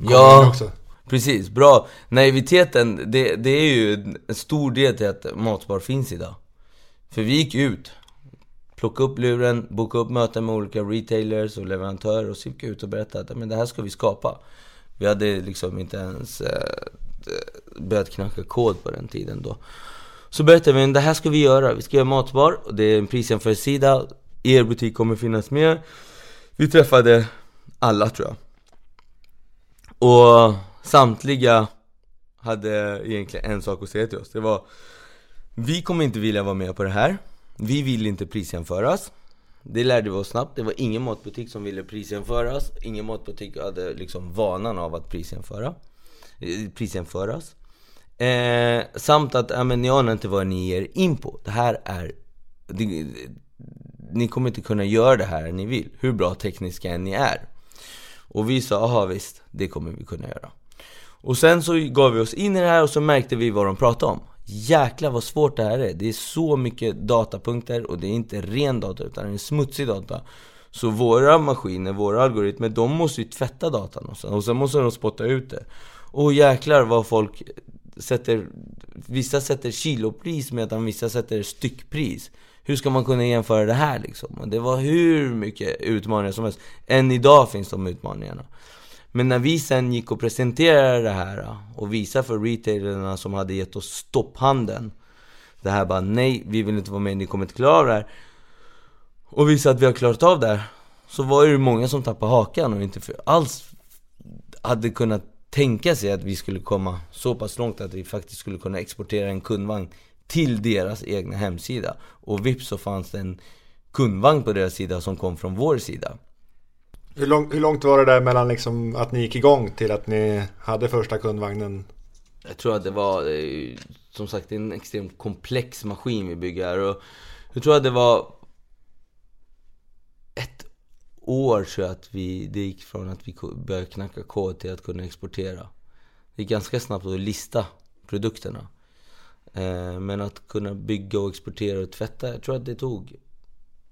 Ja, också? Precis, bra. Naiviteten, det, det är ju en stor del till att Matspar finns idag. För vi gick ut, plockade upp luren, bokade upp möten med olika retailers och leverantörer och så gick ut och berättade att men det här ska vi skapa. Vi hade liksom inte ens eh, börjat knacka kod på den tiden då. Så berättade vi att det här ska vi göra. Vi ska göra Matspar och det är en prisjämförelsesida. Er butik kommer finnas med. Vi träffade alla tror jag. Och Samtliga hade egentligen en sak att säga till oss. Det var Vi kommer inte vilja vara med på det här. Vi vill inte prisjämföras. Det lärde vi oss snabbt. Det var ingen matbutik som ville prisjämföras. Ingen matbutik hade liksom vanan av att prisjämföra. Eh, prisjämföras. Eh, samt att, ja men ni anar inte vad ni ger in på. Det här är... Det, ni kommer inte kunna göra det här ni vill. Hur bra tekniska än ni är. Och vi sa, aha visst, det kommer vi kunna göra. Och sen så gav vi oss in i det här och så märkte vi vad de pratade om. Jäklar vad svårt det här är. Det är så mycket datapunkter och det är inte ren data utan det är smutsig data. Så våra maskiner, våra algoritmer, de måste ju tvätta datan och sen, och sen måste de spotta ut det. Och jäklar vad folk sätter, vissa sätter kilopris medan vissa sätter styckpris hur ska man kunna jämföra det här liksom? Och det var hur mycket utmaningar som helst. Än idag finns de utmaningarna. Men när vi sen gick och presenterade det här och visade för retailerna som hade gett oss stopphandeln Det här bara nej, vi vill inte vara med, ni kommer inte klara av det här Och visade att vi har klarat av det här Så var det många som tappade hakan och inte alls hade kunnat tänka sig att vi skulle komma så pass långt att vi faktiskt skulle kunna exportera en kundvagn till deras egna hemsida. Och vips så fanns det en kundvagn på deras sida som kom från vår sida. Hur, lång, hur långt var det där mellan liksom att ni gick igång till att ni hade första kundvagnen? Jag tror att det var, eh, som sagt, en extremt komplex maskin vi bygger här. Och jag tror att det var ett år tror jag att vi, det gick från att vi började knacka kod till att kunna exportera. Det gick ganska snabbt att lista produkterna. Eh, men att kunna bygga och exportera och tvätta, jag tror att det tog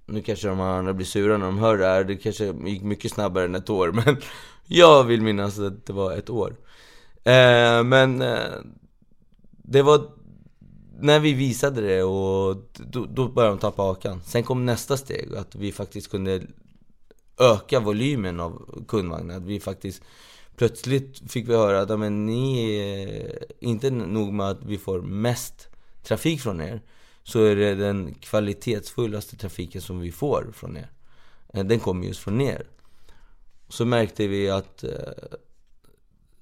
nu kanske de andra blir sura när de hör det här, det kanske gick mycket snabbare än ett år men Jag vill minnas att det var ett år. Eh, Men eh, Det var När vi visade det och då, då började de tappa hakan. Sen kom nästa steg, att vi faktiskt kunde Öka volymen av kundvagnar, att vi faktiskt Plötsligt fick vi höra att men ni är inte nog med att vi får mest trafik från er Så är det den kvalitetsfullaste trafiken som vi får från er eh, Den kommer just från er Så märkte vi att eh,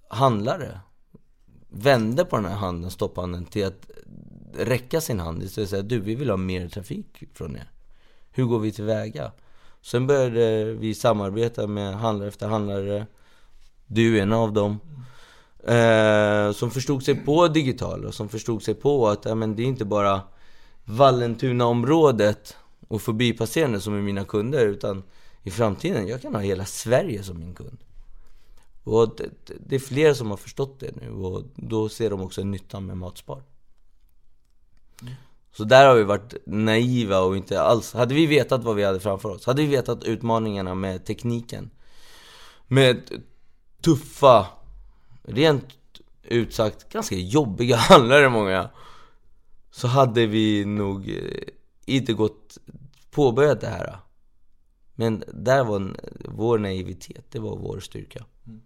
handlare vände på den här handen, stopphandeln, till att räcka sin hand istället vill säga du, vi vill ha mer trafik från er. Hur går vi tillväga? Sen började vi samarbeta med handlare efter handlare du är en av dem. Eh, som förstod sig på digital och som förstod sig på att eh, men det är inte bara Vallentuna-området och förbipasserande som är mina kunder utan i framtiden, jag kan ha hela Sverige som min kund. Och det, det är fler som har förstått det nu och då ser de också nyttan med Matspar. Mm. Så där har vi varit naiva och inte alls, hade vi vetat vad vi hade framför oss, hade vi vetat utmaningarna med tekniken Med tuffa, rent ut sagt ganska jobbiga handlare många Så hade vi nog eh, inte gått påbörjat det här Men där var vår naivitet, det var vår styrka mm.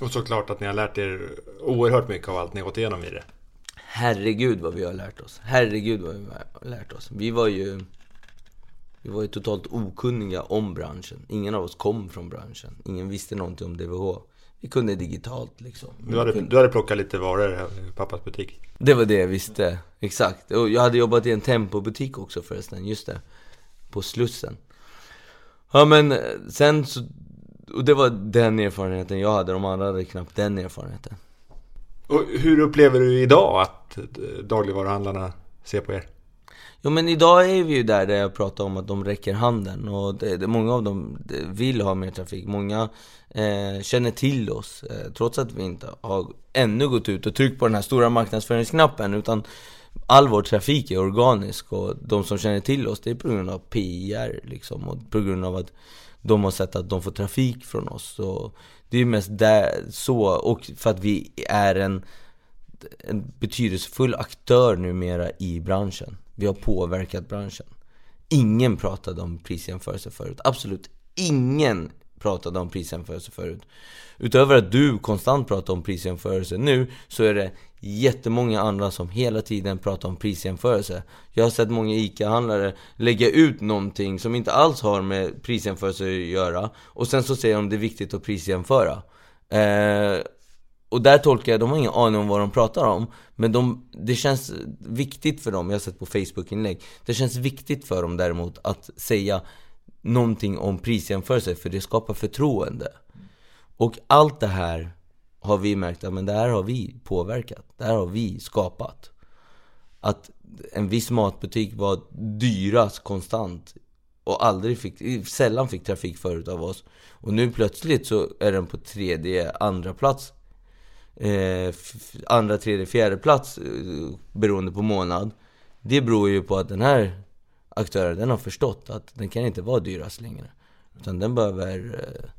Och såklart att ni har lärt er oerhört mycket av allt ni gått igenom i det Herregud vad vi har lärt oss, herregud vad vi har lärt oss Vi var ju vi var ju totalt okunniga om branschen. Ingen av oss kom från branschen. Ingen visste någonting om DVH. Vi kunde digitalt liksom. Du hade, kunde... du hade plockat lite varor i pappas butik? Det var det jag visste, exakt. Och jag hade jobbat i en Tempo-butik också förresten, just det. På Slussen. Ja men sen så, och det var den erfarenheten jag hade, de andra hade knappt den erfarenheten. Och hur upplever du idag att dagligvaruhandlarna ser på er? Jo men idag är vi ju där, där jag pratar om att de räcker handen och det, det, många av dem vill ha mer trafik. Många eh, känner till oss, eh, trots att vi inte har ännu gått ut och tryckt på den här stora marknadsföringsknappen utan all vår trafik är organisk och de som känner till oss det är på grund av PR liksom och på grund av att de har sett att de får trafik från oss. Så det är mest där, så, och för att vi är en, en betydelsefull aktör numera i branschen. Vi har påverkat branschen. Ingen pratade om prisjämförelse förut. Absolut ingen pratade om prisjämförelse förut. Utöver att du konstant pratar om prisjämförelse nu så är det jättemånga andra som hela tiden pratar om prisjämförelse. Jag har sett många ICA-handlare lägga ut någonting som inte alls har med prisjämförelse att göra och sen så säger de att det är viktigt att prisjämföra. Eh, och där tolkar jag, de har ingen aning om vad de pratar om Men de, det känns viktigt för dem, jag har sett på Facebook-inlägg Det känns viktigt för dem däremot att säga någonting om prisjämförelse för det skapar förtroende. Och allt det här har vi märkt att men det här har vi påverkat, det här har vi skapat. Att en viss matbutik var dyrast konstant och aldrig fick, sällan fick trafik förut av oss. Och nu plötsligt så är den på tredje, andra plats. Eh, andra, tredje, fjärde plats eh, beroende på månad. Det beror ju på att den här aktörer den har förstått att den kan inte vara dyrast längre. Utan den behöver, eh,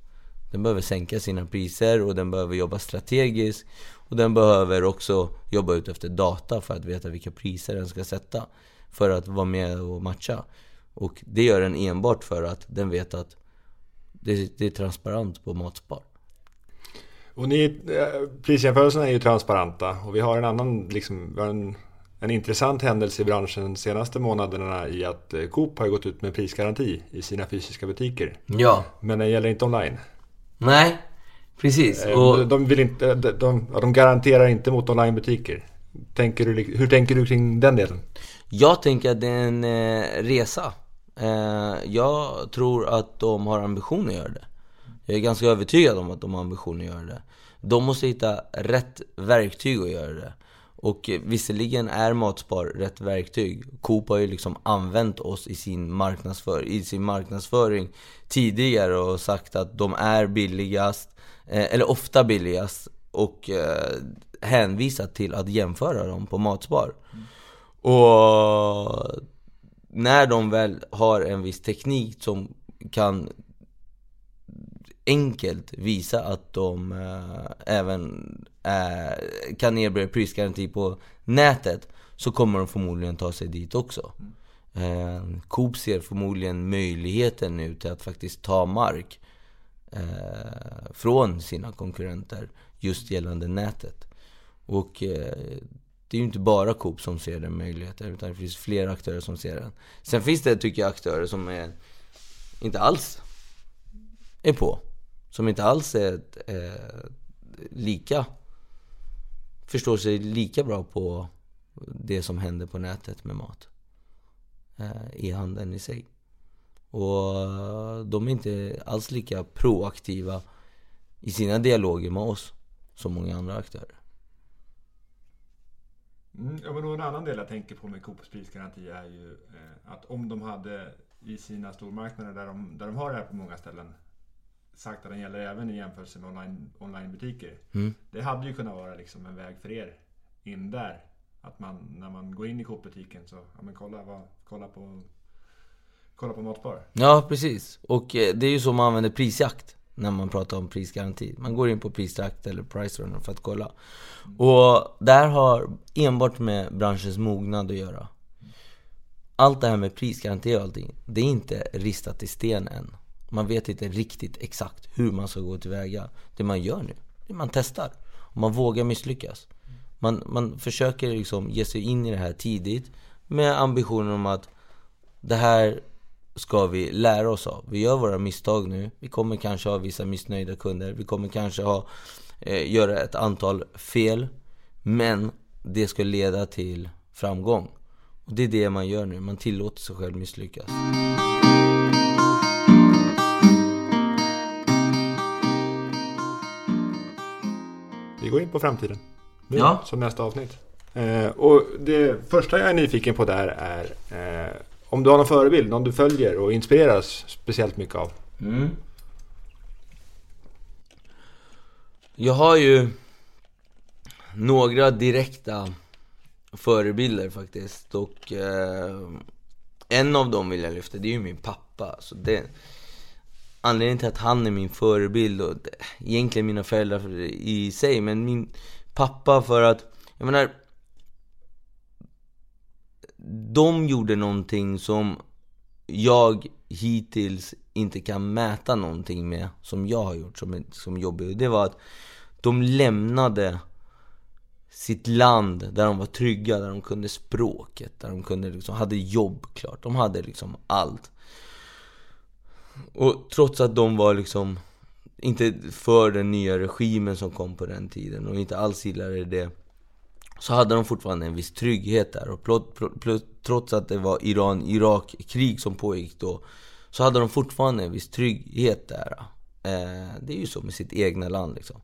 den behöver sänka sina priser och den behöver jobba strategiskt. Och den behöver också jobba ut efter data för att veta vilka priser den ska sätta. för att vara med och matcha. Och det gör den enbart för att den vet att det, det är transparent på Matspar. Och ni, eh, prisjämförelserna är ju transparenta och vi har en annan, liksom, vi har en, en intressant händelse i branschen de senaste månaderna i att eh, Coop har gått ut med prisgaranti i sina fysiska butiker. Ja. Men den gäller inte online. Nej, precis. Eh, och... De, vill inte, de, de, de garanterar inte mot onlinebutiker. Tänker du, hur tänker du kring den delen? Jag tänker att det är en eh, resa. Eh, jag tror att de har ambition att göra det. Jag är ganska övertygad om att de har ambition att göra det. De måste hitta rätt verktyg att göra det. Och visserligen är Matspar rätt verktyg. Coop har ju liksom använt oss i sin, marknadsför i sin marknadsföring tidigare och sagt att de är billigast, eh, eller ofta billigast och eh, hänvisat till att jämföra dem på Matspar. Mm. Och när de väl har en viss teknik som kan enkelt visa att de eh, även Eh, kan erbjuda prisgaranti på nätet så kommer de förmodligen ta sig dit också. Eh, Coop ser förmodligen möjligheten nu till att faktiskt ta mark eh, från sina konkurrenter just gällande nätet. Och eh, det är ju inte bara Coop som ser den möjligheten utan det finns fler aktörer som ser den. Sen finns det, tycker jag, aktörer som är inte alls är på. Som inte alls är eh, lika förstår sig lika bra på det som händer på nätet med mat. Eh, i handeln i sig. Och de är inte alls lika proaktiva i sina dialoger med oss som många andra aktörer. Mm, ja, men en annan del jag tänker på med Coops prisgaranti är ju eh, att om de hade i sina stormarknader där de, där de har det här på många ställen sagt att den gäller även i jämförelse med online, onlinebutiker. Mm. Det hade ju kunnat vara liksom en väg för er in där. Att man när man går in i Coop-butiken så ja, men kolla, vad, kolla på Kolla på Matbar. Ja, precis. Och eh, det är ju så man använder prisjakt när man pratar om prisgaranti. Man går in på prisjakt eller price runner för att kolla. Och det här har enbart med branschens mognad att göra. Allt det här med prisgaranti och allting, det är inte ristat i sten än. Man vet inte riktigt exakt hur man ska gå tillväga. Det man gör nu, det man testar. Och man vågar misslyckas. Man, man försöker liksom ge sig in i det här tidigt med ambitionen om att det här ska vi lära oss av. Vi gör våra misstag nu. Vi kommer kanske ha vissa missnöjda kunder. Vi kommer kanske ha, eh, göra ett antal fel. Men det ska leda till framgång. Och det är det man gör nu. Man tillåter sig själv misslyckas. Vi går in på framtiden. Nu, ja. Som nästa avsnitt. Eh, och det första jag är nyfiken på där är eh, om du har någon förebild, någon du följer och inspireras speciellt mycket av? Mm. Jag har ju några direkta förebilder faktiskt och eh, en av dem vill jag lyfta, det är ju min pappa. Så det, anledningen till att han är min förebild och egentligen mina föräldrar i sig, men min pappa för att, jag menar de gjorde någonting som jag hittills inte kan mäta någonting med som jag har gjort som, som jobbig. Det var att de lämnade sitt land där de var trygga, där de kunde språket, där de kunde liksom, hade jobb klart. De hade liksom allt. Och trots att de var liksom inte för den nya regimen som kom på den tiden och inte alls gillade det så hade de fortfarande en viss trygghet där. Och trots att det var Iran-Irak-krig som pågick då, så hade de fortfarande en viss trygghet där. Eh, det är ju så med sitt egna land liksom.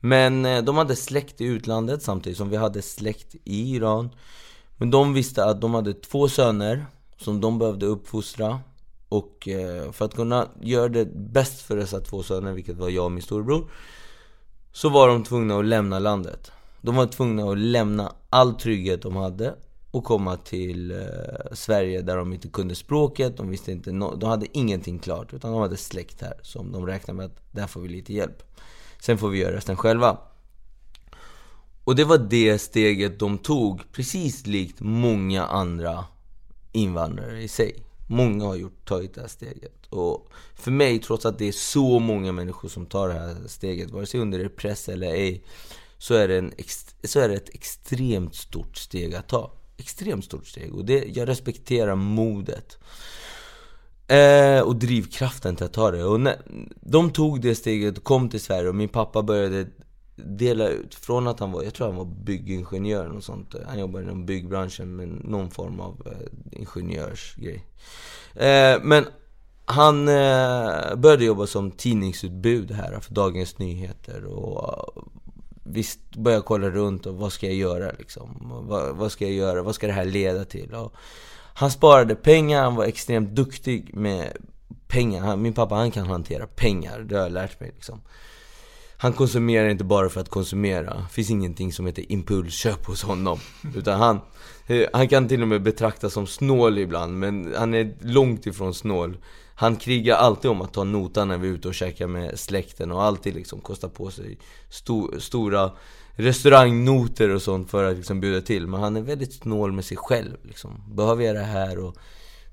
Men eh, de hade släkt i utlandet samtidigt som vi hade släkt i Iran. Men de visste att de hade två söner som de behövde uppfostra. Och eh, för att kunna göra det bäst för dessa två söner, vilket var jag och min storebror, så var de tvungna att lämna landet. De var tvungna att lämna all trygghet de hade och komma till eh, Sverige där de inte kunde språket, de visste inte no de hade ingenting klart utan de hade släkt här som de räknade med att där får vi lite hjälp. Sen får vi göra resten själva. Och det var det steget de tog, precis likt många andra invandrare i sig. Många har gjort, tagit det här steget. Och för mig, trots att det är så många människor som tar det här steget, vare sig under press eller ej, så är, det en, så är det ett extremt stort steg att ta. Extremt stort steg. Och det, jag respekterar modet. Eh, och drivkraften till att ta det. Och när, de tog det steget och kom till Sverige och min pappa började dela ut. Från att han var, jag tror han var byggingenjör och sånt. Han jobbade inom byggbranschen med någon form av eh, ingenjörsgrej. Eh, men han eh, började jobba som tidningsutbud här för Dagens Nyheter och eh, visst började kolla runt och vad ska jag göra liksom? Vad, vad, ska jag göra? Vad ska det här leda till? Och han sparade pengar, han var extremt duktig med pengar. Han, min pappa han kan hantera pengar, det har jag lärt mig liksom. Han konsumerar inte bara för att konsumera. Det finns ingenting som heter impulsköp hos honom. Utan han, eh, han kan till och med betraktas som snål ibland, men han är långt ifrån snål. Han krigar alltid om att ta notan när vi är ute och käkar med släkten och alltid liksom kostar på sig sto stora restaurangnoter och sånt för att liksom bjuda till. Men han är väldigt snål med sig själv liksom. Behöver jag det här? Och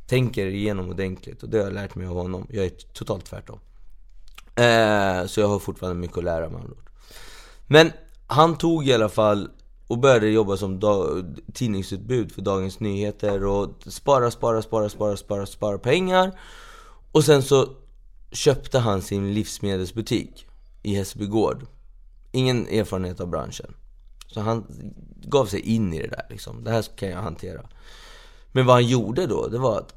tänker igenom ordentligt. Och det har jag lärt mig av honom. Jag är totalt tvärtom. Eh, så jag har fortfarande mycket att lära mig. Men han tog i alla fall och började jobba som tidningsutbud för Dagens Nyheter och spara, spara, spara, spara, spara, spara pengar. Och sen så köpte han sin livsmedelsbutik i Hässelby Gård. Ingen erfarenhet av branschen. Så han gav sig in i det där liksom. Det här kan jag hantera. Men vad han gjorde då, det var att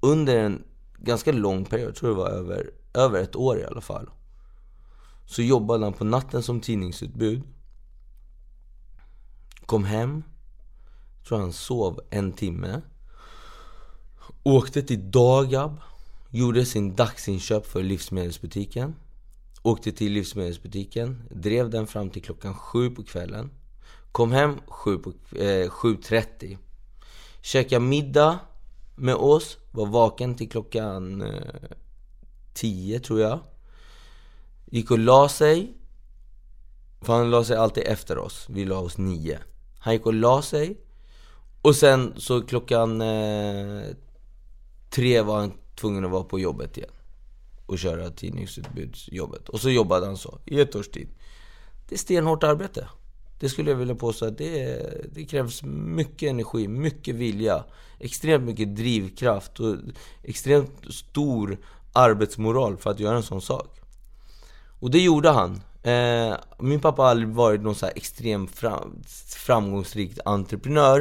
under en ganska lång period, jag tror det var över, över ett år i alla fall. Så jobbade han på natten som tidningsutbud. Kom hem. Tror han sov en timme. Åkte till Dagab. Gjorde sin dagsinköp för livsmedelsbutiken. Åkte till livsmedelsbutiken. Drev den fram till klockan sju på kvällen. Kom hem 7 på, eh, Käkade middag med oss. Var vaken till klockan eh, tio, tror jag. Gick och la sig. För han la sig alltid efter oss. Vi la oss nio. Han gick och la sig. Och sen så klockan eh, tre var han tvungen att vara på jobbet igen. Och köra tidningsutbudsjobbet. Och så jobbade han så i ett års tid. Det är stenhårt arbete. Det skulle jag vilja påstå att det, det krävs mycket energi, mycket vilja, extremt mycket drivkraft och extremt stor arbetsmoral för att göra en sån sak. Och det gjorde han. Eh, min pappa har aldrig varit någon så här extremt fram, framgångsrik entreprenör.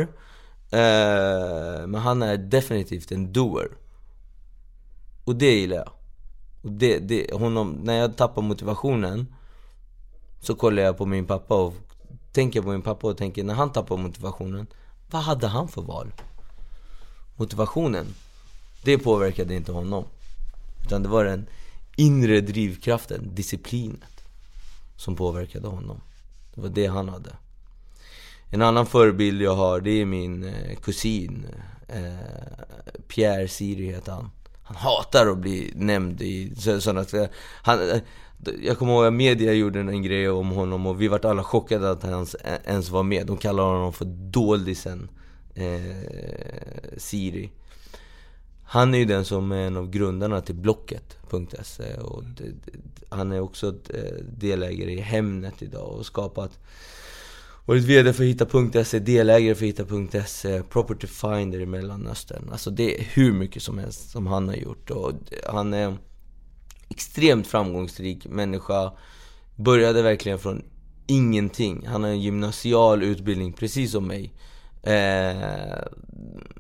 Eh, men han är definitivt en doer. Och det gillar jag. Och det, det, honom, när jag tappar motivationen så kollar jag på min pappa och tänker på min pappa och tänker när han tappar motivationen, vad hade han för val? Motivationen, det påverkade inte honom. Utan det var den inre drivkraften, disciplinet, som påverkade honom. Det var det han hade. En annan förebild jag har, det är min eh, kusin. Eh, Pierre Siri heter han. Han hatar att bli nämnd i sådana... Han, eh, jag kommer ihåg att media gjorde en grej om honom och vi vart alla chockade att han ens var med. De kallar honom för doldisen eh, Siri. Han är ju den som är en av grundarna till Blocket.se och det, han är också eh, delägare i Hemnet idag och skapat Varit VD för Hitta.se, delägare för Hitta.se, Property Finder i Mellanöstern. Alltså det är hur mycket som helst som han har gjort. Och han är extremt framgångsrik människa. Började verkligen från ingenting. Han har en gymnasial utbildning precis som mig. Eh,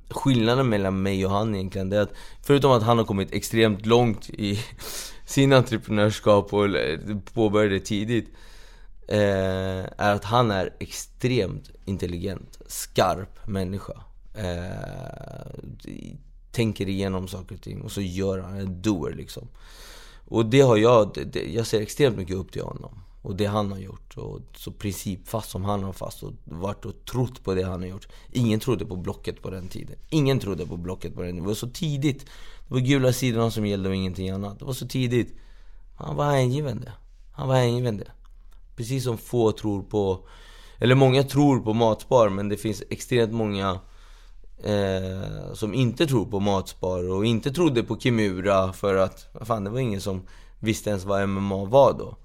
skillnaden mellan mig och han egentligen, det är att förutom att han har kommit extremt långt i sin entreprenörskap och påbörjade tidigt eh, är att han är extremt intelligent, skarp människa. Eh, tänker igenom saker och ting och så gör han, en doer liksom. Och det har jag, det, jag ser extremt mycket upp till honom. Och det han har gjort. Och så principfast som han har fast och varit och trott på det han har gjort. Ingen trodde på Blocket på den tiden. Ingen trodde på Blocket på den tiden. Det var så tidigt. Det var gula sidorna som gällde och ingenting annat. Det var så tidigt. Han var hängivande. Han var hängivande. Precis som få tror på... Eller många tror på matspar men det finns extremt många eh, som inte tror på matspar och inte trodde på Kimura för att, fan det var ingen som visste ens vad MMA var då.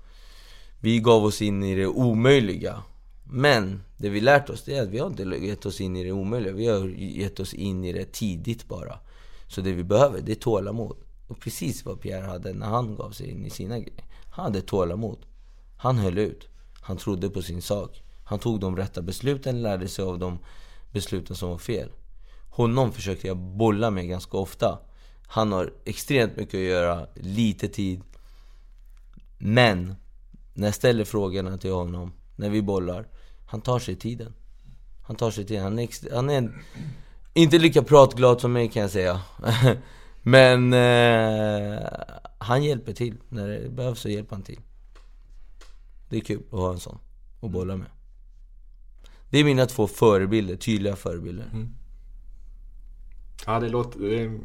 Vi gav oss in i det omöjliga. Men det vi lärt oss det är att vi har inte gett oss in i det omöjliga. Vi har gett oss in i det tidigt bara. Så det vi behöver, det är tålamod. Och precis vad Pierre hade när han gav sig in i sina grejer. Han hade tålamod. Han höll ut. Han trodde på sin sak. Han tog de rätta besluten, lärde sig av de besluten som var fel. Honom försökte jag bolla med ganska ofta. Han har extremt mycket att göra, lite tid. Men, när jag ställer frågorna till honom, när vi bollar, han tar sig tiden. Han tar sig tiden. Han är, han är inte lika pratglad som mig kan jag säga. Men eh, han hjälper till. När det behövs så hjälper han till. Det är kul att ha en sån att bolla med. Det är mina två förebilder, tydliga förebilder. Mm. Ja, det låter det är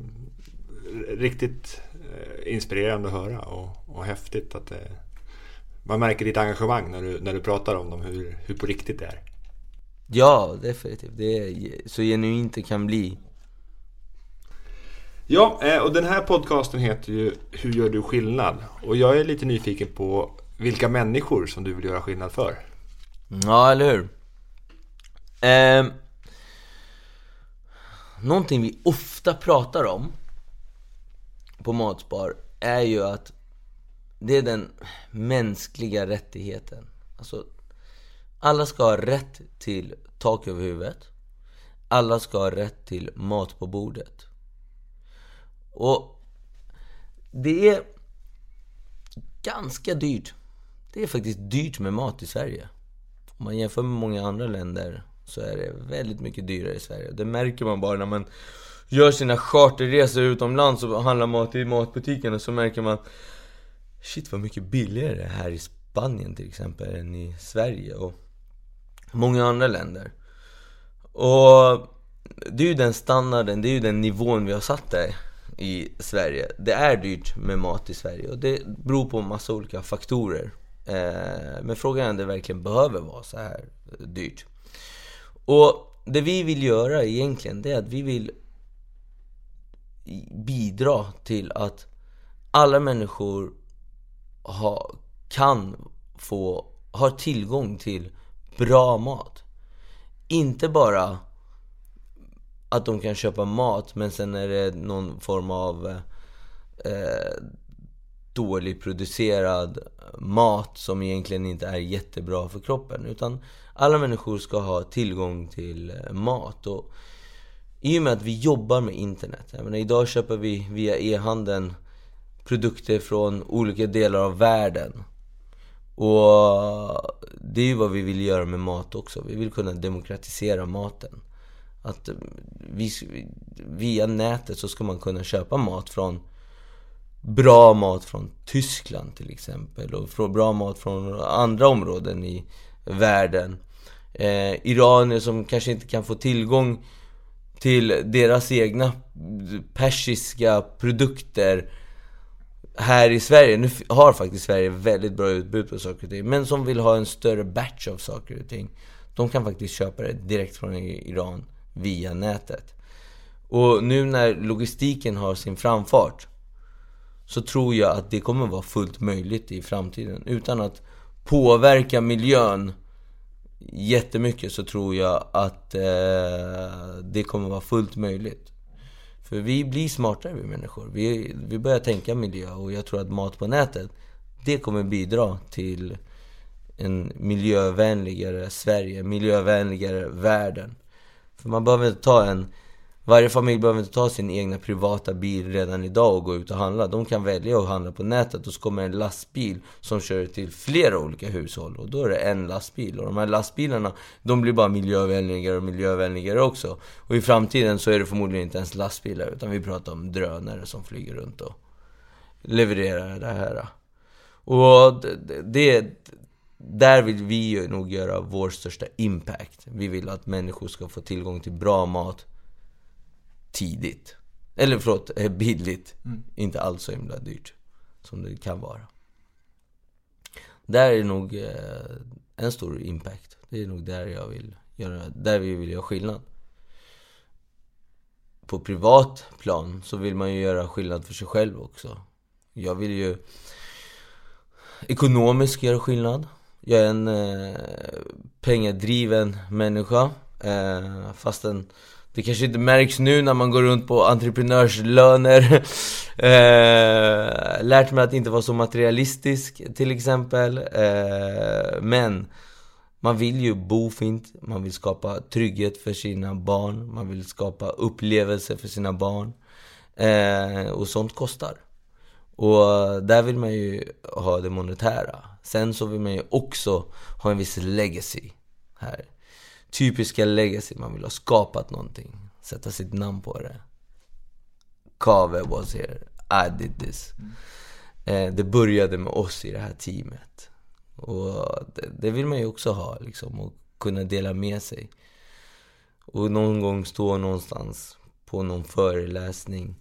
riktigt eh, inspirerande att höra och, och häftigt att det, man märker ditt engagemang när du, när du pratar om dem, hur, hur på riktigt det är. Ja, definitivt. Det är så genuint det kan bli. Ja, eh, och den här podcasten heter ju Hur gör du skillnad? Och jag är lite nyfiken på vilka människor som du vill göra skillnad för. Ja, eller hur? Eh, någonting vi ofta pratar om på Matspar är ju att det är den mänskliga rättigheten. Alltså, alla ska ha rätt till tak över huvudet. Alla ska ha rätt till mat på bordet. Och det är ganska dyrt. Det är faktiskt dyrt med mat i Sverige. Om man jämför med många andra länder så är det väldigt mycket dyrare i Sverige. Det märker man bara när man gör sina charterresor utomlands och handlar mat i matbutikerna så märker man Shit vad mycket billigare det är här i Spanien till exempel än i Sverige och många andra länder. Och det är ju den standarden, det är ju den nivån vi har satt där i Sverige. Det är dyrt med mat i Sverige och det beror på en massa olika faktorer. Eh, men frågan är om det verkligen behöver vara så här dyrt. Och det vi vill göra egentligen, det är att vi vill bidra till att alla människor ha, kan få, har tillgång till bra mat. Inte bara att de kan köpa mat men sen är det någon form av eh, dålig producerad mat som egentligen inte är jättebra för kroppen. Utan alla människor ska ha tillgång till eh, mat. Och I och med att vi jobbar med internet. Jag menar, idag köper vi via e-handeln produkter från olika delar av världen. Och det är ju vad vi vill göra med mat också. Vi vill kunna demokratisera maten. Att eh, vi, via nätet så ska man kunna köpa mat från bra mat från Tyskland till exempel och bra mat från andra områden i världen. Eh, iranier som kanske inte kan få tillgång till deras egna persiska produkter här i Sverige. Nu har faktiskt Sverige väldigt bra utbud på saker och ting. Men som vill ha en större batch av saker och ting. De kan faktiskt köpa det direkt från Iran via nätet. Och nu när logistiken har sin framfart så tror jag att det kommer vara fullt möjligt i framtiden. Utan att påverka miljön jättemycket så tror jag att eh, det kommer vara fullt möjligt. För vi blir smartare vi människor. Vi, vi börjar tänka miljö och jag tror att mat på nätet, det kommer bidra till en miljövänligare Sverige, miljövänligare världen. För man behöver inte ta en varje familj behöver inte ta sin egna privata bil redan idag och gå ut och handla. De kan välja att handla på nätet och så kommer en lastbil som kör till flera olika hushåll. Och då är det en lastbil. Och de här lastbilarna, de blir bara miljövänligare och miljövänligare också. Och i framtiden så är det förmodligen inte ens lastbilar utan vi pratar om drönare som flyger runt och levererar det här. Och det, där vill vi nog göra vår största impact. Vi vill att människor ska få tillgång till bra mat tidigt. Eller förlåt, eh, billigt. Mm. Inte alls så himla dyrt som det kan vara. Där är nog eh, en stor impact. Det är nog där jag vill göra, där vi vill göra skillnad. på privat plan så vill man ju göra skillnad för sig själv också. Jag vill ju ekonomiskt göra skillnad. Jag är en eh, pengadriven människa. Eh, fastän det kanske inte märks nu när man går runt på entreprenörslöner. eh, lärt mig att inte vara så materialistisk till exempel. Eh, men man vill ju bo fint, man vill skapa trygghet för sina barn, man vill skapa upplevelser för sina barn. Eh, och sånt kostar. Och där vill man ju ha det monetära. Sen så vill man ju också ha en viss legacy här. Typiska legacy, man vill ha skapat någonting. Sätta sitt namn på det. Kave was here, I did this. Eh, det började med oss i det här teamet. Och det, det vill man ju också ha liksom, och kunna dela med sig. Och någon gång stå någonstans på någon föreläsning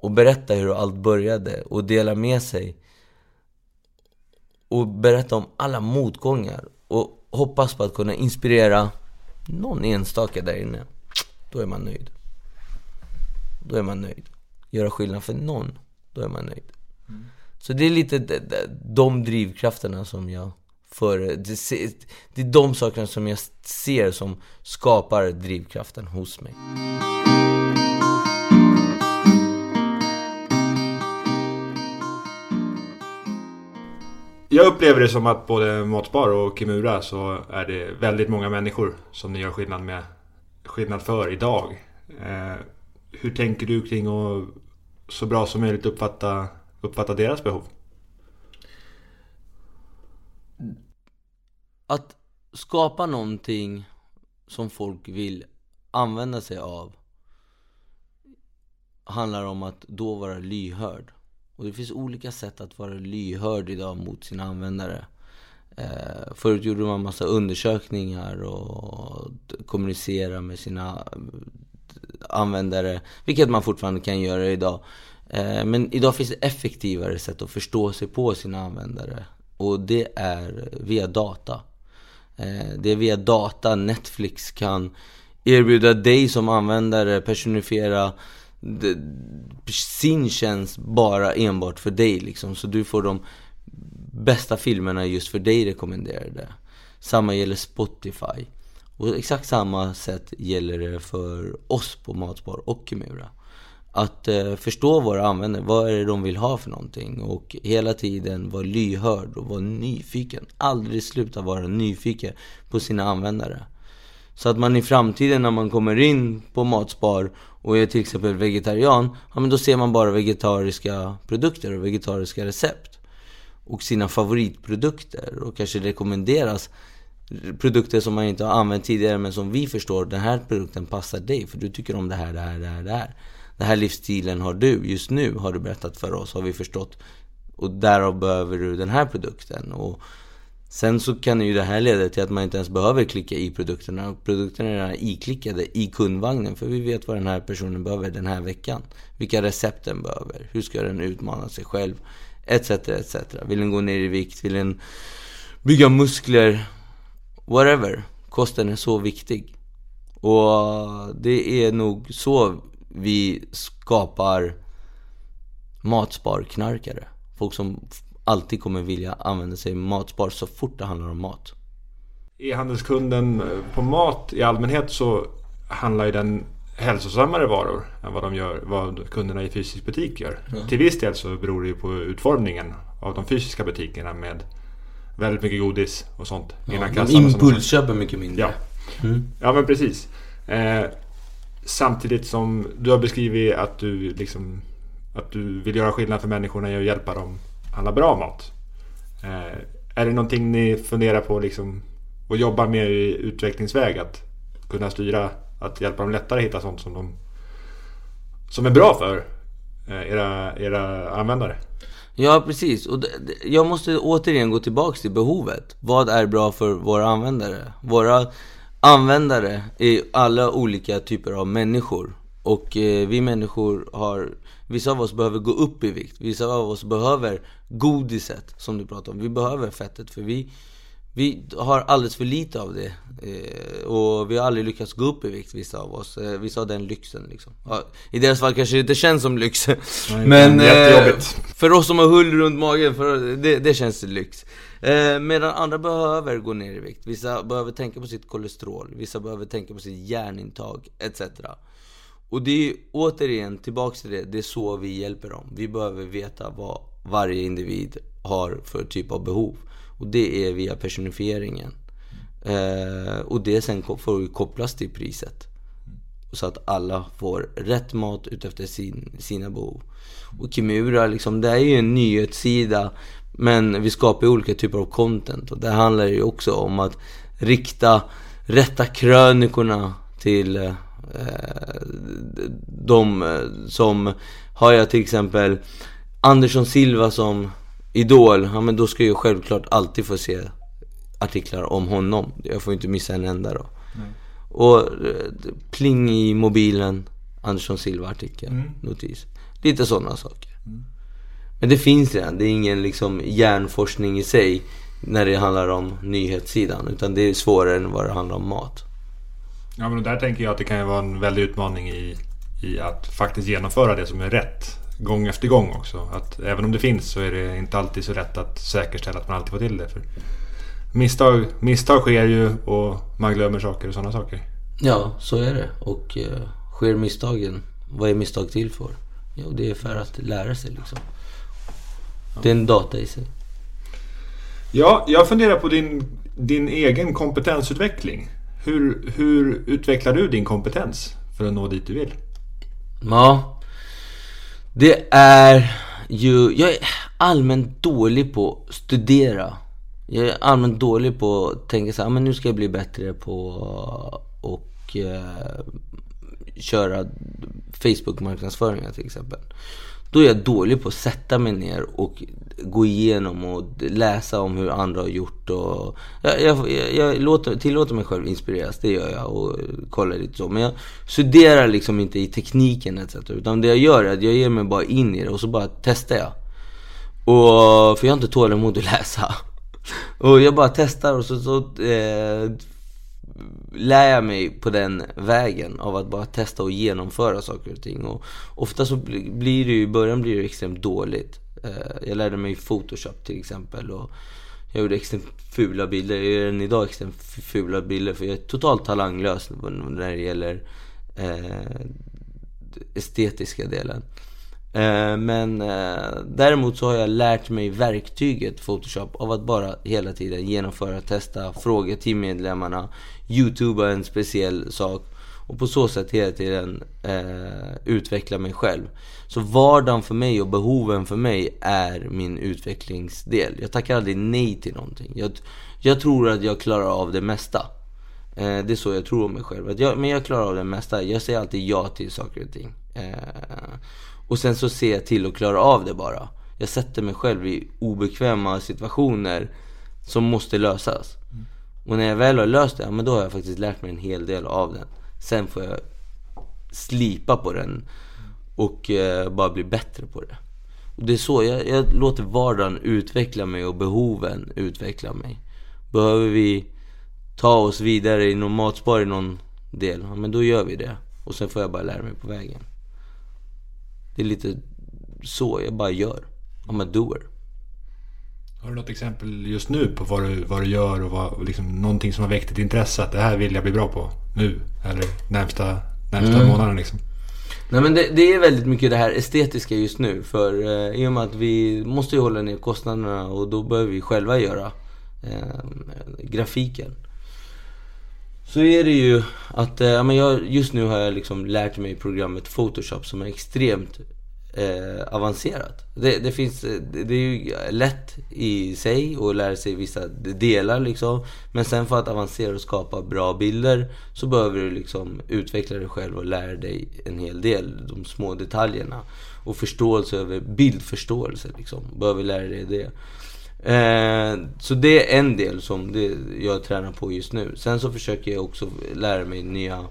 och berätta hur allt började och dela med sig och berätta om alla motgångar och hoppas på att kunna inspirera någon enstaka där inne. Då är man nöjd. Då är man nöjd. Göra skillnad för någon, då är man nöjd. Mm. Så det är lite de drivkrafterna som jag för Det är de sakerna som jag ser som skapar drivkraften hos mig. Jag upplever det som att både Matbar och Kimura så är det väldigt många människor som ni gör skillnad med skillnad för idag. Eh, hur tänker du kring att så bra som möjligt uppfatta, uppfatta deras behov? Att skapa någonting som folk vill använda sig av handlar om att då vara lyhörd. Och det finns olika sätt att vara lyhörd idag mot sina användare. Eh, förut gjorde man massa undersökningar och kommunicera med sina eh, användare, vilket man fortfarande kan göra idag. Eh, men idag finns det effektivare sätt att förstå sig på sina användare. Och det är via data. Eh, det är via data Netflix kan erbjuda dig som användare personifiera sin tjänst bara enbart för dig liksom. Så du får de bästa filmerna just för dig rekommenderade. Samma gäller Spotify. Och exakt samma sätt gäller det för oss på Matspar och Kimura. Att eh, förstå våra användare, vad är det de vill ha för någonting? Och hela tiden vara lyhörd och vara nyfiken. Aldrig sluta vara nyfiken på sina användare. Så att man i framtiden när man kommer in på Matspar och är till exempel vegetarian, ja men då ser man bara vegetariska produkter och vegetariska recept. Och sina favoritprodukter och kanske rekommenderas produkter som man inte har använt tidigare men som vi förstår, den här produkten passar dig för du tycker om det här, det här, det här, det här. Den här livsstilen har du, just nu har du berättat för oss, har vi förstått. Och därav behöver du den här produkten. Och Sen så kan ju det här leda till att man inte ens behöver klicka i produkterna. Produkterna är redan iklickade i kundvagnen. För vi vet vad den här personen behöver den här veckan. Vilka recept den behöver. Hur ska den utmana sig själv? Etc, etc. Vill den gå ner i vikt? Vill den bygga muskler? Whatever. Kosten är så viktig. Och det är nog så vi skapar matsparknarkare. Folk som alltid kommer vilja använda sig av matspar så fort det handlar om mat. E-handelskunden på mat i allmänhet så handlar ju den hälsosammare varor än vad de gör, vad kunderna i fysisk butik gör. Ja. Till viss del så beror det ju på utformningen av de fysiska butikerna med väldigt mycket godis och sånt ja, kassan. Impulsköper mycket mindre. Ja, mm. ja men precis. Eh, samtidigt som du har beskrivit att du liksom att du vill göra skillnad för människorna och hjälpa dem handla bra mat. Eh, är det någonting ni funderar på liksom och jobbar med i utvecklingsväg? Att kunna styra, att hjälpa dem lättare hitta sånt som de som är bra för eh, era, era användare? Ja, precis. Och jag måste återigen gå tillbaks till behovet. Vad är bra för våra användare? Våra användare är alla olika typer av människor. Och eh, vi människor har Vissa av oss behöver gå upp i vikt, vissa av oss behöver godiset som du pratar om. Vi behöver fettet för vi, Vi har alldeles för lite av det. Eh, och vi har aldrig lyckats gå upp i vikt vissa av oss. Eh, vissa har den lyxen liksom. Ja, I deras fall kanske det inte känns som lyx. Nej, Men eh, för oss som har hull runt magen, för det, det känns lyx. Eh, medan andra behöver gå ner i vikt. Vissa behöver tänka på sitt kolesterol, vissa behöver tänka på sitt järnintag, etc. Och det är återigen, tillbaks till det, det är så vi hjälper dem. Vi behöver veta vad varje individ har för typ av behov. Och det är via personifieringen. Eh, och det sen får ju kopplas till priset. Så att alla får rätt mat utefter sin, sina behov. Och Kimura, liksom, det är ju en nyhetssida. Men vi skapar ju olika typer av content. Och det handlar ju också om att rikta rätta krönikorna till eh, de eh, som har jag till exempel Andersson Silva som idol, ja men då ska jag självklart alltid få se artiklar om honom. Jag får inte missa en enda då. Och eh, pling i mobilen, Andersson Silva artikel, notis. Lite sådana saker. Men det finns redan, det är ingen liksom hjärnforskning i sig när det handlar om nyhetssidan. Utan det är svårare än vad det handlar om mat. Ja, men där tänker jag att det kan vara en väldig utmaning i, i att faktiskt genomföra det som är rätt. Gång efter gång också. Att även om det finns så är det inte alltid så lätt att säkerställa att man alltid får till det. För misstag, misstag sker ju och man glömmer saker och sådana saker. Ja, så är det. Och eh, sker misstagen, vad är misstag till för? Jo, det är för att lära sig liksom. Det är en data i sig. Ja, jag funderar på din, din egen kompetensutveckling. Hur, hur utvecklar du din kompetens för att nå dit du vill? Ja, det är ju... Jag är allmänt dålig på att studera. Jag är allmänt dålig på att tänka så här, ah, men nu ska jag bli bättre på och eh, köra Facebook-marknadsföringar till exempel. Då är jag dålig på att sätta mig ner och gå igenom och läsa om hur andra har gjort och... Jag, jag, jag, låter, tillåter mig själv inspireras, det gör jag och kollar lite så. Men jag studerar liksom inte i tekniken etc. Utan det jag gör är att jag ger mig bara in i det och så bara testar jag. Och, för jag har inte tålamod att läsa. Och jag bara testar och så, så eh, lär jag mig på den vägen av att bara testa och genomföra saker och ting. Och ofta så blir det ju, i början blir det extremt dåligt. Eh, jag lärde mig Photoshop till exempel. Och jag gjorde extremt fula bilder. Jag gör än idag extremt fula bilder för jag är totalt talanglös när det gäller eh, estetiska delen. Eh, Men eh, däremot så har jag lärt mig verktyget Photoshop av att bara hela tiden genomföra, testa, fråga teammedlemmarna, youtuba en speciell sak och på så sätt hela tiden eh, utveckla mig själv. Så vardagen för mig och behoven för mig är min utvecklingsdel. Jag tackar aldrig nej till någonting. Jag, jag tror att jag klarar av det mesta. Eh, det är så jag tror om mig själv. Att jag, men jag klarar av det mesta. Jag säger alltid ja till saker och ting. Eh, och sen så ser jag till att klara av det bara. Jag sätter mig själv i obekväma situationer som måste lösas. Mm. Och när jag väl har löst det, ja, men då har jag faktiskt lärt mig en hel del av den. Sen får jag slipa på den och eh, bara bli bättre på det. Och det är så, jag, jag låter vardagen utveckla mig och behoven utveckla mig. Behöver vi ta oss vidare i någon matspar i någon del, ja men då gör vi det. Och sen får jag bara lära mig på vägen. Det är lite så jag bara gör. I'm a doer. Har du något exempel just nu på vad du, vad du gör och vad, liksom, någonting som har väckt ditt intresse? Att det här vill jag bli bra på nu eller närmsta, närmsta Mm. månaden liksom. Nej men det, det är väldigt mycket det här estetiska just nu. För eh, i och med att vi måste ju hålla ner kostnaderna och då behöver vi själva göra eh, grafiken. Så är det ju att, eh, men jag, just nu har jag liksom lärt mig programmet Photoshop som är extremt eh, avancerat. Det, det finns, det, det är ju lätt i sig att lära sig vissa delar liksom. Men sen för att avancera och skapa bra bilder så behöver du liksom utveckla dig själv och lära dig en hel del, de små detaljerna. Och förståelse över bildförståelse liksom. Behöver lära dig det. Eh, så det är en del som det jag tränar på just nu. Sen så försöker jag också lära mig nya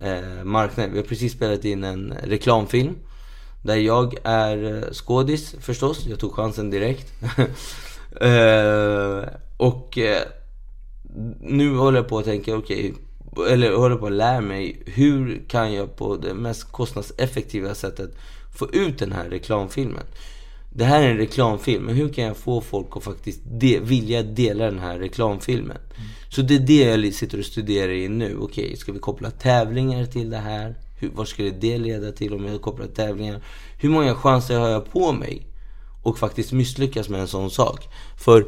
eh, marknader. Vi har precis spelat in en reklamfilm. Där jag är eh, skådis förstås, jag tog chansen direkt. eh, och eh, nu håller jag på att tänka, okej, okay, eller håller på att lära mig hur kan jag på det mest kostnadseffektiva sättet få ut den här reklamfilmen. Det här är en reklamfilm, men hur kan jag få folk att faktiskt de vilja dela den här reklamfilmen? Mm. Så det är det jag sitter och studerar i nu. Okej, okay, ska vi koppla tävlingar till det här? Hur, vad skulle det leda till om jag kopplar tävlingar? Hur många chanser har jag på mig? Och faktiskt misslyckas med en sån sak. För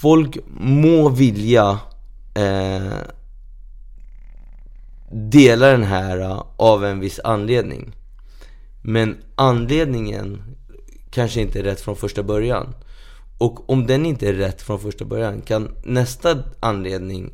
folk må vilja eh, dela den här eh, av en viss anledning. Men anledningen kanske inte är rätt från första början. Och om den inte är rätt från första början kan nästa anledning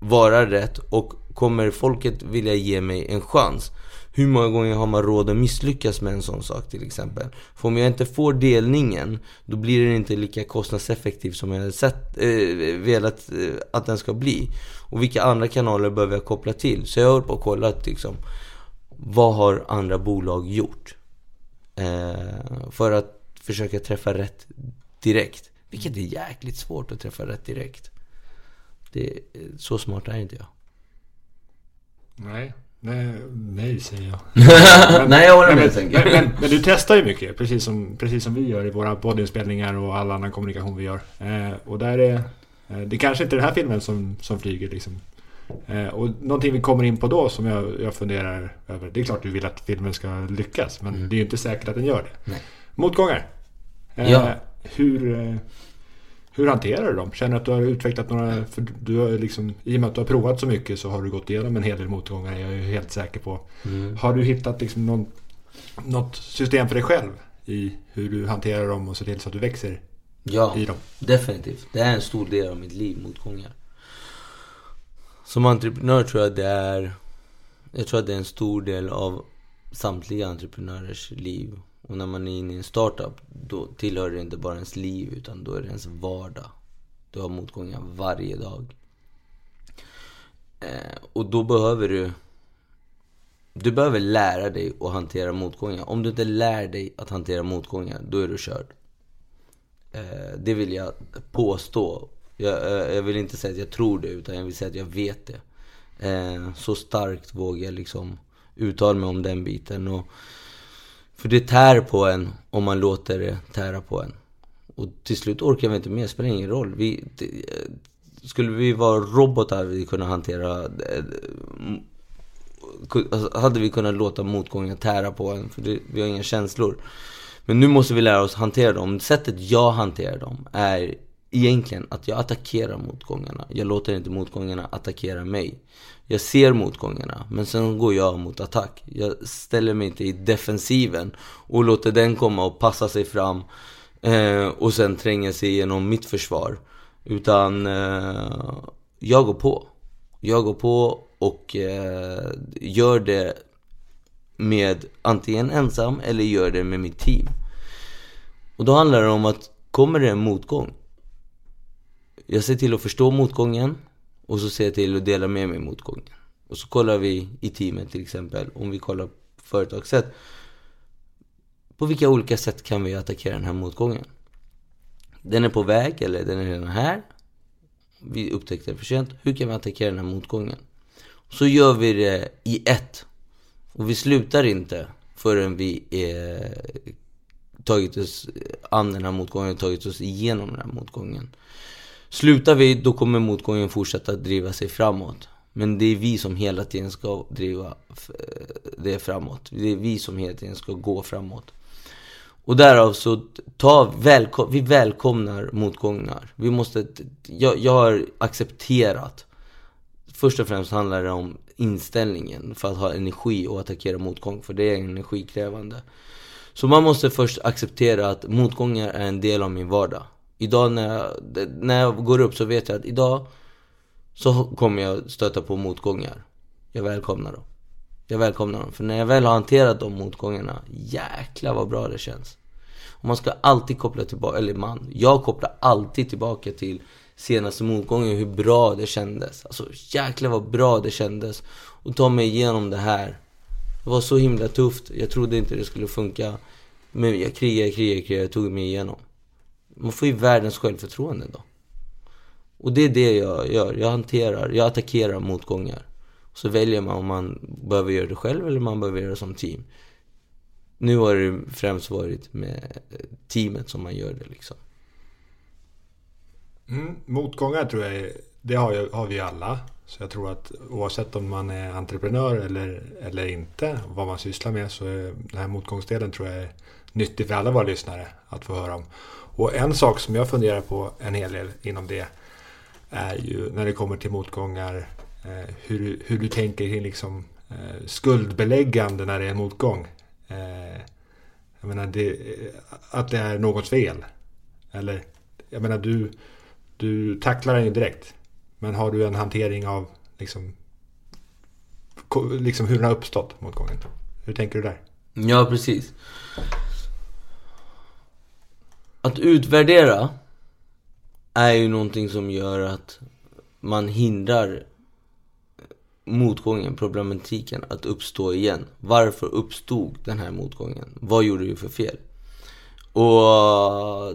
vara rätt och kommer folket vilja ge mig en chans? Hur många gånger har man råd att misslyckas med en sån sak till exempel? För om jag inte får delningen, då blir den inte lika kostnadseffektiv som jag hade sett, eh, velat eh, att den ska bli. Och vilka andra kanaler behöver jag koppla till? Så jag har på och kollat liksom, vad har andra bolag gjort? Eh, för att försöka träffa rätt direkt. Vilket är jäkligt svårt att träffa rätt direkt. Det, eh, så smart är inte jag. Nej, nej, nej säger jag. men, nej, jag håller med. Men, men, men, men, du testar ju mycket, precis som, precis som vi gör i våra poddinspelningar och all annan kommunikation vi gör. Eh, och där är... Eh, det kanske inte är den här filmen som, som flyger liksom. Eh, och någonting vi kommer in på då som jag, jag funderar över. Det är klart du vill att filmen ska lyckas, men mm. det är ju inte säkert att den gör det. Nej. Motgångar. Eh, ja. Hur... Hur hanterar du dem? Känner du att du har utvecklat några... För du har liksom, I och med att du har provat så mycket så har du gått igenom en hel del motgångar. Jag är helt säker på. Mm. Har du hittat liksom någon, något system för dig själv i hur du hanterar dem och ser till så att du växer ja, i dem? definitivt. Det är en stor del av mitt liv, motgångar. Som entreprenör tror jag det är... Jag tror att det är en stor del av samtliga entreprenörers liv. Och när man är inne i en startup, då tillhör det inte bara ens liv, utan då är det ens vardag. Du har motgångar varje dag. Eh, och då behöver du... Du behöver lära dig att hantera motgångar. Om du inte lär dig att hantera motgångar, då är du körd. Eh, det vill jag påstå. Jag, eh, jag, vill inte säga att jag tror det, utan jag vill säga att jag vet det. Eh, så starkt vågar jag liksom uttala mig om den biten. Och för det tär på en om man låter det tära på en. Och till slut orkar vi inte mer, spelar ingen roll. Vi, det, skulle vi vara robotar vi kunde hantera... Eh, alltså, hade vi kunnat låta motgången tära på en, för det, vi har inga känslor. Men nu måste vi lära oss hantera dem. Sättet jag hanterar dem är egentligen att jag attackerar motgångarna. Jag låter inte motgångarna attackera mig. Jag ser motgångarna, men sen går jag mot attack. Jag ställer mig inte i defensiven och låter den komma och passa sig fram eh, och sen tränga sig igenom mitt försvar. Utan eh, jag går på. Jag går på och eh, gör det med antingen ensam eller gör det med mitt team. Och då handlar det om att kommer det en motgång jag ser till att förstå motgången och så ser jag till att dela med mig motgången. Och så kollar vi i teamet till exempel, om vi kollar företagssätt. På vilka olika sätt kan vi attackera den här motgången? Den är på väg eller den är redan här. Vi upptäckte det för sent. Hur kan vi attackera den här motgången? Så gör vi det i ett. Och vi slutar inte förrän vi är tagit oss an den här motgången, tagit oss igenom den här motgången. Slutar vi, då kommer motgången fortsätta driva sig framåt. Men det är vi som hela tiden ska driva eh, det framåt. Det är vi som hela tiden ska gå framåt. Och därav så ta, välkom, vi välkomnar motgångar. Vi måste, jag, jag har accepterat. Först och främst handlar det om inställningen för att ha energi och attackera motgång. För det är energikrävande. Så man måste först acceptera att motgångar är en del av min vardag. Idag när jag, när jag går upp så vet jag att idag så kommer jag stöta på motgångar. Jag välkomnar dem. Jag välkomnar dem. För när jag väl har hanterat de motgångarna, jäklar vad bra det känns. Och man ska alltid koppla tillbaka, eller man, jag kopplar alltid tillbaka till senaste motgången, hur bra det kändes. Alltså jäklar vad bra det kändes. Och ta mig igenom det här. Det var så himla tufft. Jag trodde inte det skulle funka. Men jag krigade, krigade, krigade, Jag tog mig igenom. Man får ju världens självförtroende då. Och det är det jag gör. Jag hanterar, jag attackerar motgångar. Så väljer man om man behöver göra det själv eller om man behöver göra det som team. Nu har det främst varit med eh, teamet som man gör det liksom. Mm, motgångar tror jag, det har, jag, har vi alla. Så jag tror att oavsett om man är entreprenör eller, eller inte, vad man sysslar med, så är den här motgångsdelen tror jag är nyttig för alla våra lyssnare att få höra om. Och en sak som jag funderar på en hel del inom det är ju när det kommer till motgångar eh, hur, hur du tänker kring liksom, eh, skuldbeläggande när det är en motgång. Eh, jag menar, det, eh, att det är något fel. Eller, jag menar, du, du tacklar den ju direkt. Men har du en hantering av liksom, liksom hur den har uppstått motgången? Hur tänker du där? Ja, precis. Att utvärdera är ju någonting som gör att man hindrar motgången, problematiken att uppstå igen. Varför uppstod den här motgången? Vad gjorde du för fel? Och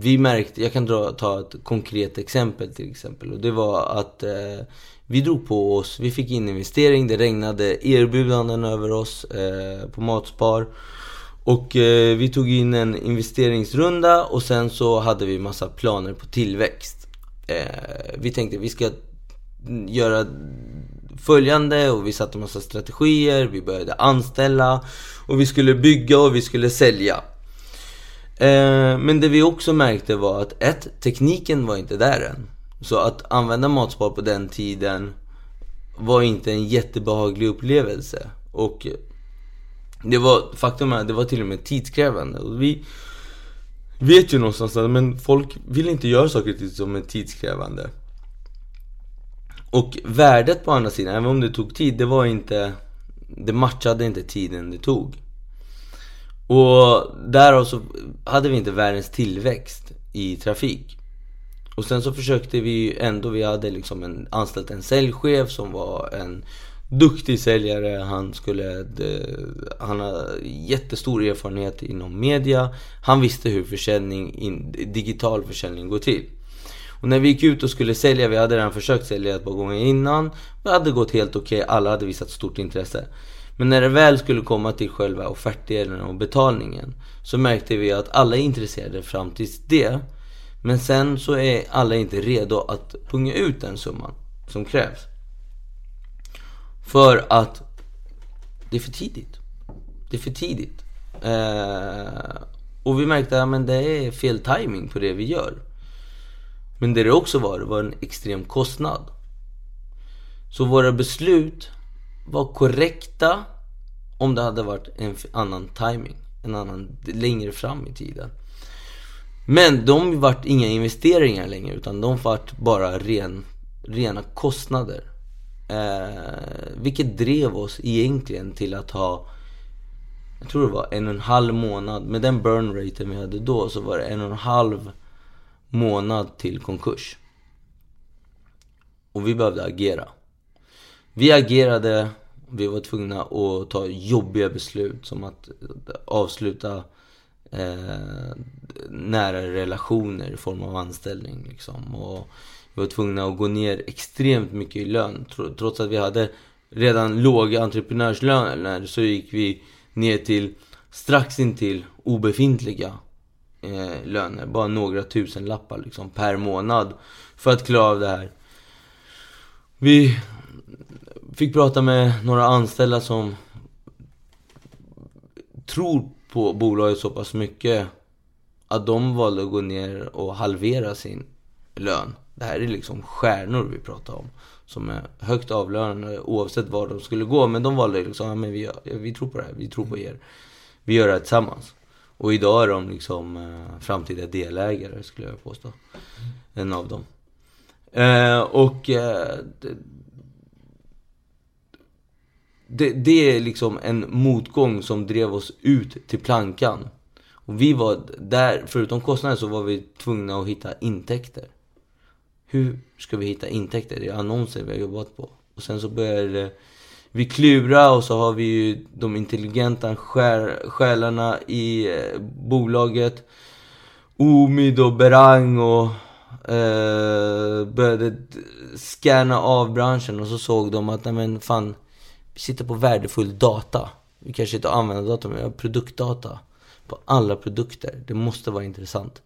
vi märkte, jag kan dra, ta ett konkret exempel till exempel. Och det var att eh, vi drog på oss, vi fick in investering, det regnade erbjudanden över oss eh, på Matspar. Och eh, vi tog in en investeringsrunda och sen så hade vi massa planer på tillväxt. Eh, vi tänkte vi ska göra följande och vi satte massa strategier, vi började anställa och vi skulle bygga och vi skulle sälja. Eh, men det vi också märkte var att ett, tekniken var inte där än. Så att använda Matspar på den tiden var inte en jättebehaglig upplevelse. Och det var, faktum är, det var till och med tidskrävande. Och vi vet ju någonstans att men folk vill inte göra saker som är tidskrävande. Och värdet på andra sidan, även om det tog tid, det var inte... Det matchade inte tiden det tog. Och därav så hade vi inte världens tillväxt i trafik. Och sen så försökte vi ändå, vi hade liksom en, anställt en säljchef som var en duktig säljare. Han skulle, eh, han har jättestor erfarenhet inom media. Han visste hur försäljning, digital försäljning går till. Och när vi gick ut och skulle sälja, vi hade redan försökt sälja ett par gånger innan. Det hade gått helt okej, okay, alla hade visat stort intresse. Men när det väl skulle komma till själva offertdelen och betalningen så märkte vi att alla är intresserade fram tills det. Men sen så är alla inte redo att punga ut den summan som krävs. För att det är för tidigt. Det är för tidigt. Eh, och vi märkte att det är fel timing på det vi gör. Men det det också var, det var en extrem kostnad. Så våra beslut var korrekta om det hade varit en annan timing. En annan, längre fram i tiden. Men de vart inga investeringar längre utan de vart bara ren, rena kostnader. Eh, vilket drev oss egentligen till att ha Jag tror det var en och en halv månad Med den burn raten vi hade då så var det en och en halv månad till konkurs. Och vi behövde agera. Vi agerade, vi var tvungna att ta jobbiga beslut som att avsluta eh, nära relationer i form av anställning. Liksom. Och vi var tvungna att gå ner extremt mycket i lön. Trots att vi hade redan låga entreprenörslöner så gick vi ner till strax intill obefintliga eh, löner. Bara några tusen lappar liksom per månad för att klara av det här. Vi fick prata med några anställda som tror på bolaget så pass mycket att de valde att gå ner och halvera sin lön. Det här är liksom stjärnor vi pratar om. Som är högt avlönade oavsett var de skulle gå. Men de valde liksom, ja, men vi, vi tror på det här, vi tror på er. Vi gör det här tillsammans. Och idag är de liksom eh, framtida delägare skulle jag påstå. En av dem. Eh, och eh, det, det, är liksom en motgång som drev oss ut till plankan. Och vi var där, förutom kostnader så var vi tvungna att hitta intäkter. Hur ska vi hitta intäkter? Det är annonser vi har jobbat på. Och sen så började eh, vi klura och så har vi ju de intelligenta själarna i eh, bolaget. Omid och Berang och eh, började scanna av branschen och så såg de att, nej men fan, vi sitter på värdefull data. Vi kanske inte använder data, men vi har produktdata på alla produkter. Det måste vara intressant.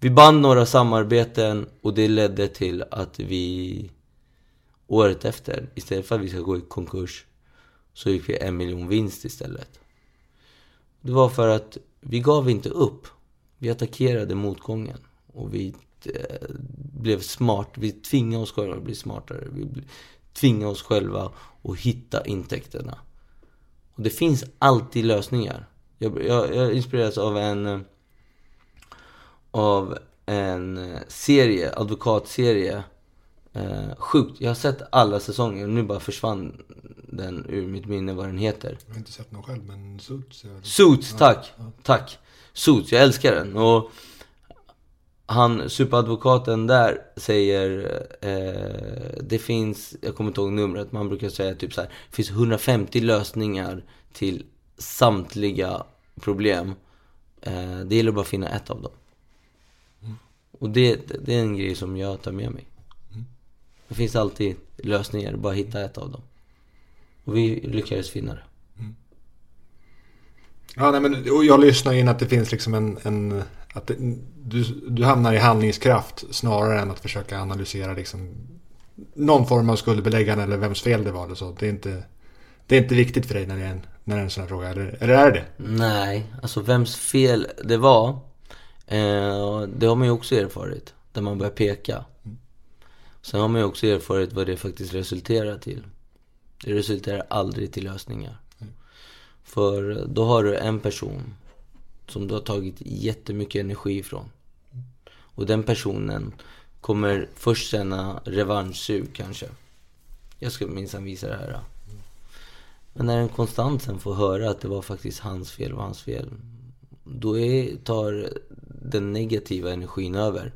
Vi band några samarbeten och det ledde till att vi året efter, istället för att vi ska gå i konkurs, så gick vi en miljon vinst istället. Det var för att vi gav inte upp. Vi attackerade motgången. Och vi eh, blev smart. Vi tvingade oss själva att bli smartare. Vi tvingade oss själva att hitta intäkterna. Och det finns alltid lösningar. Jag, jag, jag inspireras av en... Eh, av en eh, serie, advokatserie. Eh, sjukt, jag har sett alla säsonger nu bara försvann den ur mitt minne vad den heter. Jag har inte sett någon själv, men Suits? Suits, tack! Ja, ja. Tack! Suits, jag älskar den. Och han, superadvokaten där säger, eh, det finns, jag kommer inte ihåg numret, man brukar säga typ så här, det finns 150 lösningar till samtliga problem. Eh, det gäller bara att finna ett av dem. Och det, det är en grej som jag tar med mig. Mm. Det finns alltid lösningar, bara hitta ett av dem. Och vi lyckades finna det. Mm. Ja, nej, men och jag lyssnar in att det finns liksom en... en att det, du, du hamnar i handlingskraft snarare än att försöka analysera liksom någon form av skuldbeläggande eller vems fel det var eller så. Det är inte, det är inte viktigt för dig när det är en, när det är en sån här fråga, eller, eller är det Nej, alltså vems fel det var, eh, det har man ju också erfarit. Där man börjar peka. Sen har man ju också erfarit vad det faktiskt resulterar till. Det resulterar aldrig till lösningar. Mm. För då har du en person som du har tagit jättemycket energi ifrån. Och den personen kommer först känna revanschsug kanske. Jag ska minsann visa det här. Men när en konstant sen får höra att det var faktiskt hans fel och hans fel. Då är, tar den negativa energin över.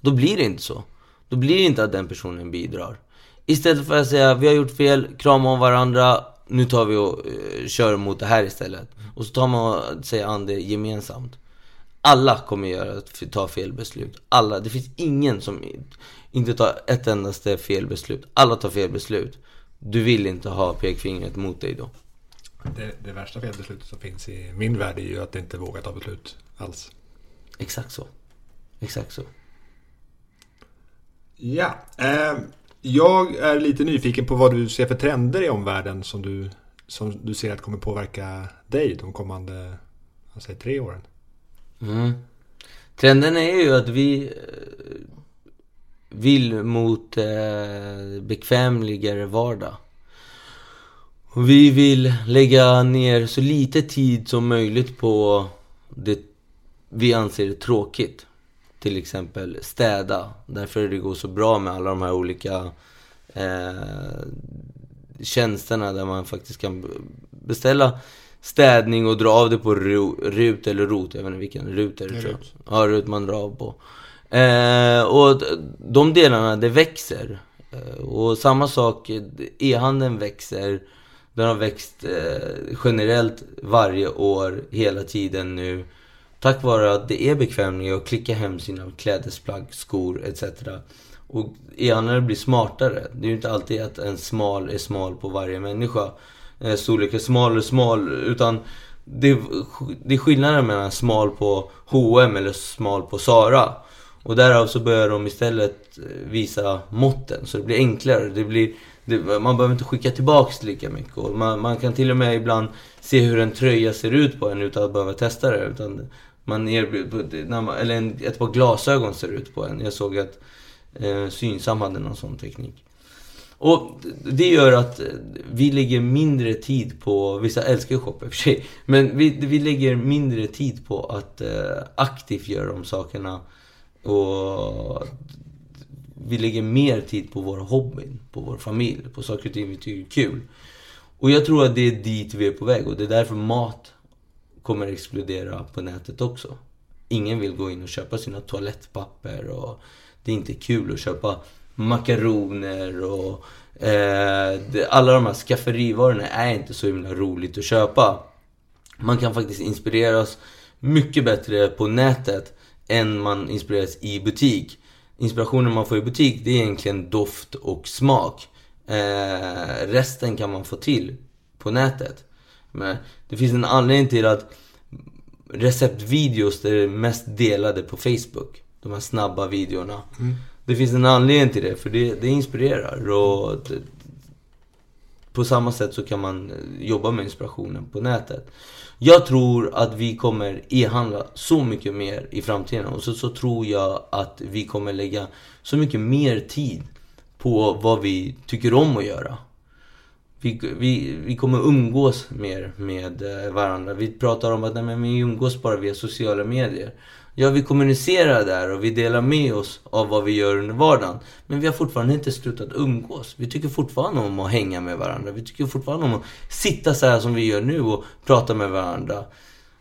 Då blir det inte så. Då blir det inte att den personen bidrar. Istället för att säga vi har gjort fel, krama om varandra, nu tar vi och uh, kör mot det här istället. Och så tar man sig an det gemensamt. Alla kommer göra, ta fel beslut. Alla. Det finns ingen som inte tar ett endaste fel beslut. Alla tar fel beslut. Du vill inte ha pekfingret mot dig då. Det, det värsta felbeslutet som finns i min värld är ju att inte våga ta beslut alls. Exakt så. Exakt så. Ja. Eh, jag är lite nyfiken på vad du ser för trender i omvärlden som du, som du ser att kommer påverka dig de kommande säger, tre åren. Mm. Trenden är ju att vi eh, vill mot eh, bekvämligare vardag. Vi vill lägga ner så lite tid som möjligt på det vi anser är tråkigt till exempel städa. Därför det går så bra med alla de här olika eh, tjänsterna där man faktiskt kan beställa städning och dra av det på RUT eller ROT. Jag vet inte vilken. RUT är det tror jag. Ja, RUT man drar av på. Eh, och de delarna, det växer. Eh, och samma sak, e-handeln växer. Den har växt eh, generellt varje år, hela tiden nu. Tack vare att det är bekvämligare att klicka hem sina klädesplagg, skor etc. Och e-handlare blir smartare. Det är ju inte alltid att en smal är smal på varje människa. Eh, storlek är smal eller smal. Utan det, det är skillnaden mellan smal på H&M eller smal på Sara. Och därav så börjar de istället eh, visa måtten. Så det blir enklare. Det blir, det, man behöver inte skicka tillbaks lika mycket. Och man, man, kan till och med ibland se hur en tröja ser ut på en utan att behöva testa det. Utan man erbjuder, eller en, ett par glasögon ser ut på en. Jag såg att eh, Synsam hade någon sån teknik. Och det gör att eh, vi lägger mindre tid på, vissa älskar ju shopp i och för sig, men vi, vi lägger mindre tid på att eh, aktivt göra de sakerna. Och vi lägger mer tid på vår hobby, på vår familj, på saker och ting vi tycker är kul. Och jag tror att det är dit vi är på väg och det är därför mat kommer explodera på nätet också. Ingen vill gå in och köpa sina toalettpapper och det är inte kul att köpa makaroner och eh, det, alla de här skafferivarorna är inte så himla roligt att köpa. Man kan faktiskt inspireras mycket bättre på nätet än man inspireras i butik. inspirationen man får i butik, det är egentligen doft och smak. Eh, resten kan man få till på nätet. Men det finns en anledning till att receptvideos är det mest delade på Facebook. De här snabba videorna. Mm. Det finns en anledning till det, för det, det inspirerar. Och det, på samma sätt så kan man jobba med inspirationen på nätet. Jag tror att vi kommer e-handla så mycket mer i framtiden. Och så, så tror jag att vi kommer lägga så mycket mer tid på vad vi tycker om att göra. Vi, vi, vi kommer umgås mer med eh, varandra. Vi pratar om att nej, men vi umgås bara via sociala medier. Ja, vi kommunicerar där och vi delar med oss av vad vi gör under vardagen. Men vi har fortfarande inte slutat umgås. Vi tycker fortfarande om att hänga med varandra. Vi tycker fortfarande om att sitta så här som vi gör nu och prata med varandra.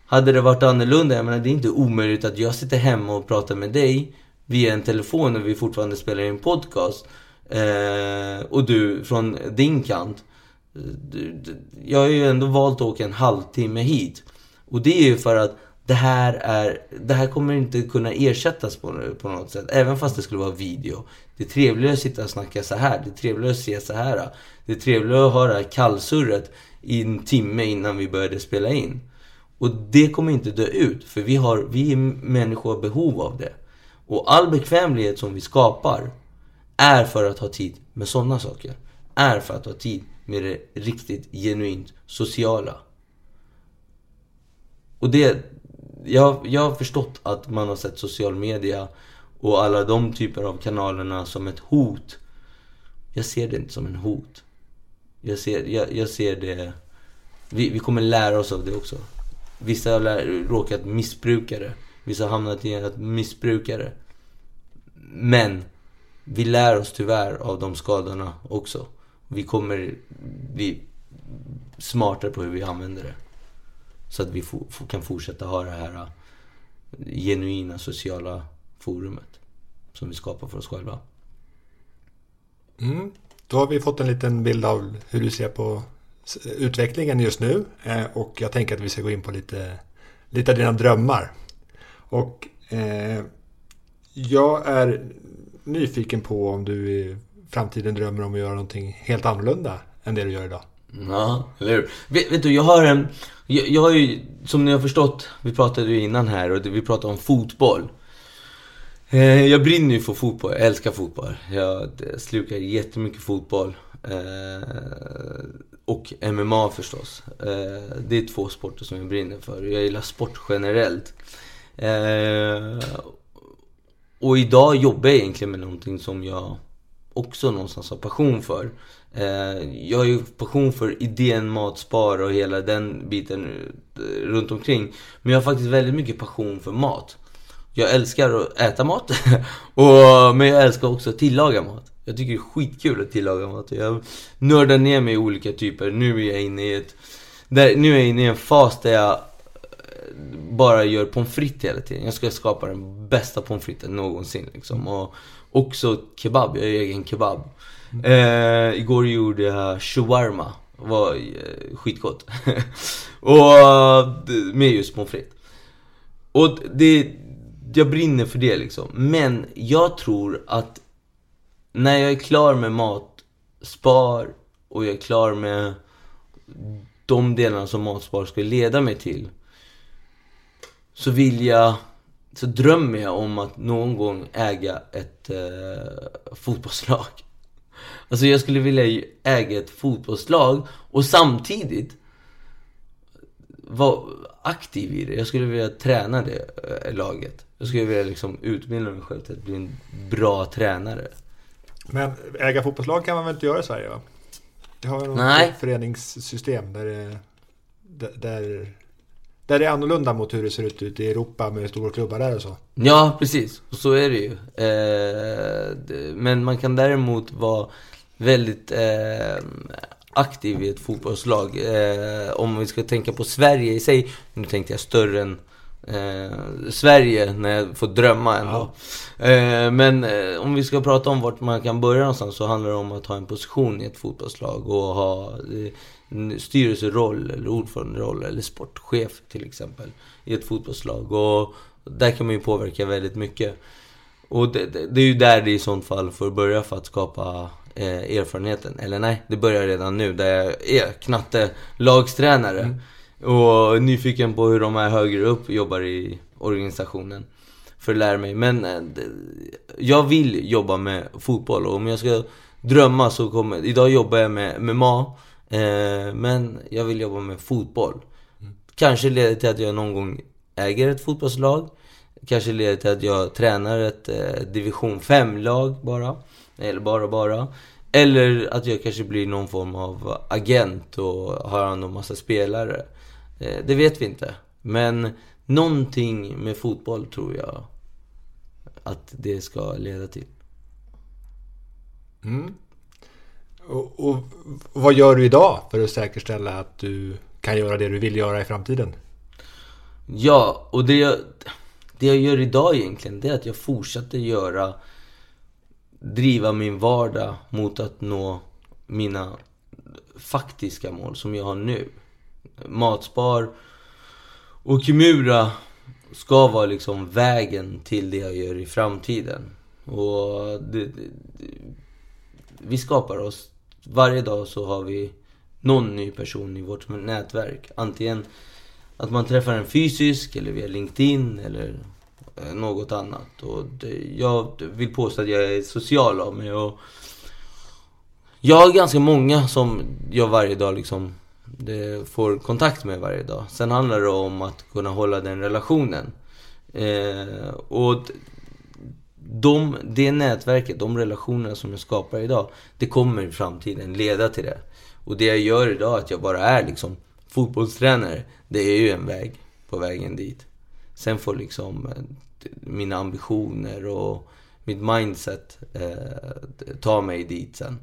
Hade det varit annorlunda, jag menar det är inte omöjligt att jag sitter hemma och pratar med dig via en telefon när vi fortfarande spelar in podcast. Eh, och du från din kant. Jag har ju ändå valt att åka en halvtimme hit. Och det är ju för att det här, är, det här kommer inte kunna ersättas på, på något sätt. Även fast det skulle vara video. Det är trevligare att sitta och snacka så här. Det är trevligare att se så här. Det är trevligare att höra kallsurret i en timme innan vi började spela in. Och det kommer inte dö ut. För vi, har, vi människor har behov av det. Och all bekvämlighet som vi skapar är för att ha tid med sådana saker. Är för att ha tid med det riktigt genuint sociala. Och det, jag, jag har förstått att man har sett social media och alla de typer av kanalerna som ett hot. Jag ser det inte som en hot. Jag ser, jag, jag ser det... Vi, vi kommer lära oss av det också. Vissa har lär, råkat missbruka det. Vissa har hamnat i att missbruka det. Men vi lär oss tyvärr av de skadorna också. Vi kommer bli smartare på hur vi använder det. Så att vi kan fortsätta ha det här äh, genuina sociala forumet som vi skapar för oss själva. Mm. Då har vi fått en liten bild av hur du ser på utvecklingen just nu eh, och jag tänker att vi ska gå in på lite, lite av dina drömmar. Och eh, jag är nyfiken på om du framtiden drömmer om att göra någonting helt annorlunda än det du gör idag. Ja, eller hur? Vet, vet, du, jag har en... Jag, jag har ju, som ni har förstått, vi pratade ju innan här och vi pratade om fotboll. Eh, jag brinner ju för fotboll, jag älskar fotboll. Jag slukar jättemycket fotboll. Eh, och MMA förstås. Eh, det är två sporter som jag brinner för. Jag gillar sport generellt. Eh, och idag jobbar jag egentligen med någonting som jag också någonstans har passion för. Eh, jag har ju passion för idén Matspar och hela den biten eh, runt omkring. Men jag har faktiskt väldigt mycket passion för mat. Jag älskar att äta mat, och, men jag älskar också att tillaga mat. Jag tycker det är skitkul att tillaga mat. Jag nördar ner mig i olika typer. Nu är jag inne i ett... Där, nu är jag inne i en fas där jag eh, bara gör pommes frites hela tiden. Jag ska skapa den bästa pommes fritesen någonsin liksom. Och också kebab, jag gör egen kebab. Eh, igår gjorde jag shawarma. Det var eh, skitgott. och eh, med just pommes frites. Och det, jag brinner för det liksom. Men jag tror att när jag är klar med matspar och jag är klar med de delarna som matspar ska leda mig till. Så vill jag, så drömmer jag om att någon gång äga ett eh, fotbollslag. Alltså jag skulle vilja äga ett fotbollslag och samtidigt vara aktiv i det. Jag skulle vilja träna det äh, laget. Jag skulle vilja liksom utbilda mig själv till att bli en bra tränare. Men äga fotbollslag kan man väl inte göra i Sverige va? Det har ju något föreningssystem där det, där där det är annorlunda mot hur det ser ut ute i Europa med stora klubbar där och så. Ja, precis. Och så är det ju. Eh, men man kan däremot vara väldigt eh, aktiv i ett fotbollslag. Eh, om vi ska tänka på Sverige i sig. Nu tänkte jag större än eh, Sverige när jag får drömma ändå. Ja. Eh, men om vi ska prata om vart man kan börja någonstans så handlar det om att ha en position i ett fotbollslag och ha styrelseroll eller ordföranderoll eller sportchef till exempel i ett fotbollslag. Och där kan man ju påverka väldigt mycket. Och det, det, det är ju där det i sånt fall får börja för att skapa eh, erfarenheten. Eller nej, det börjar redan nu där jag är knatte lagstränare. Mm. Och nyfiken på hur de här högre upp jobbar i organisationen. För att lära mig. Men eh, jag vill jobba med fotboll och om jag ska drömma så kommer... Idag jobbar jag med MMA. Eh, men jag vill jobba med fotboll. Mm. Kanske leder till att jag någon gång äger ett fotbollslag. Kanske leder till att jag tränar ett eh, division 5-lag bara. Eller bara bara. Eller att jag kanske blir någon form av agent och har hand om massa spelare. Eh, det vet vi inte. Men någonting med fotboll tror jag att det ska leda till. Mm. Och, och, vad gör du idag för att säkerställa att du kan göra det du vill göra i framtiden? Ja, och det jag, det jag gör idag egentligen, det är att jag fortsätter göra driva min vardag mot att nå mina faktiska mål som jag har nu. Matspar och Kimura ska vara liksom vägen till det jag gör i framtiden. Och det, det, vi skapar oss. Varje dag så har vi någon ny person i vårt nätverk. Antingen att man träffar en fysisk eller via LinkedIn eller eh, något annat. Och det, jag vill påstå att jag är social av mig. Och jag har ganska många som jag varje dag liksom det får kontakt med varje dag. Sen handlar det om att kunna hålla den relationen. Eh, och de, det nätverket, de relationerna som jag skapar idag, det kommer i framtiden leda till det. Och det jag gör idag, att jag bara är liksom fotbollstränare, det är ju en väg på vägen dit. Sen får liksom eh, mina ambitioner och mitt mindset eh, ta mig dit sen.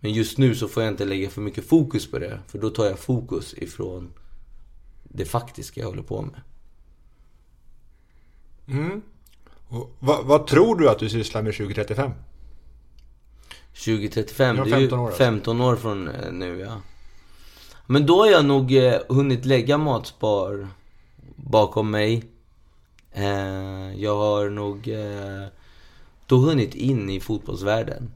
Men just nu så får jag inte lägga för mycket fokus på det. För då tar jag fokus ifrån det faktiska jag håller på med. Mm. Vad, vad, tror du att du sysslar med 2035? 2035? Det är ju 15 år, från eh, nu ja. Men då har jag nog eh, hunnit lägga Matspar bakom mig. Eh, jag har nog då hunnit in i fotbollsvärlden.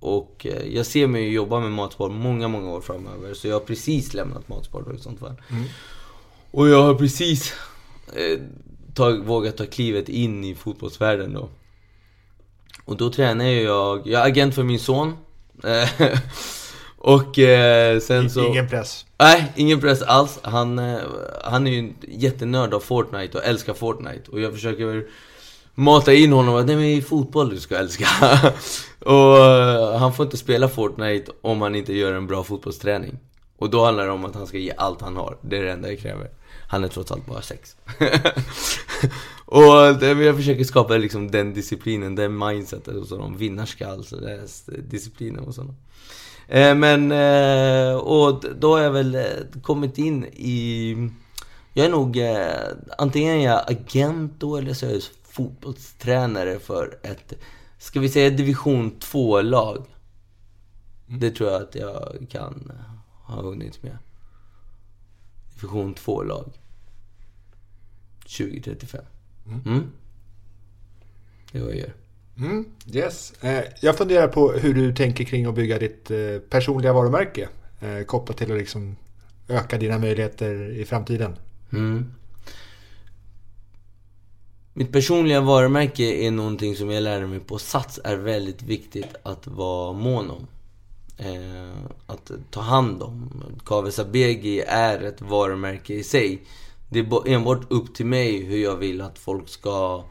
Och jag ser mig jobba med Matspar många, många år framöver. Så jag har precis lämnat Matspar då i sånt fall. Mm. Och jag har precis tag, vågat ta klivet in i fotbollsvärlden då. Och då tränar jag, jag är agent för min son. Och eh, sen så... Ingen press? Nej, ingen press alls. Han, eh, han är ju en jättenörd av Fortnite och älskar Fortnite. Och jag försöker mata in honom att det är fotboll du ska älska. och eh, han får inte spela Fortnite om han inte gör en bra fotbollsträning. Och då handlar det om att han ska ge allt han har. Det är det enda jag kräver. Han är trots allt bara sex. och jag försöker skapa liksom den disciplinen, den mindsetet hos honom. Vinnarskall, så det är disciplinen hos honom. Eh, men, eh, och då har jag väl eh, kommit in i... Jag är nog, antingen är jag agent då eller så är jag fotbollstränare för ett, ska vi säga division 2-lag. Mm. Det tror jag att jag kan ha hunnit med. Division 2-lag. 2035. Mm. Mm. Det är vad jag gör. Mm, yes. Eh, jag funderar på hur du tänker kring att bygga ditt eh, personliga varumärke eh, kopplat till att liksom öka dina möjligheter i framtiden. Mm. Mitt personliga varumärke är någonting som jag lärde mig på Sats är väldigt viktigt att vara mån om. Att ta hand om. Kave Sabegi är ett varumärke i sig. Det är enbart upp till mig hur jag vill att folk ska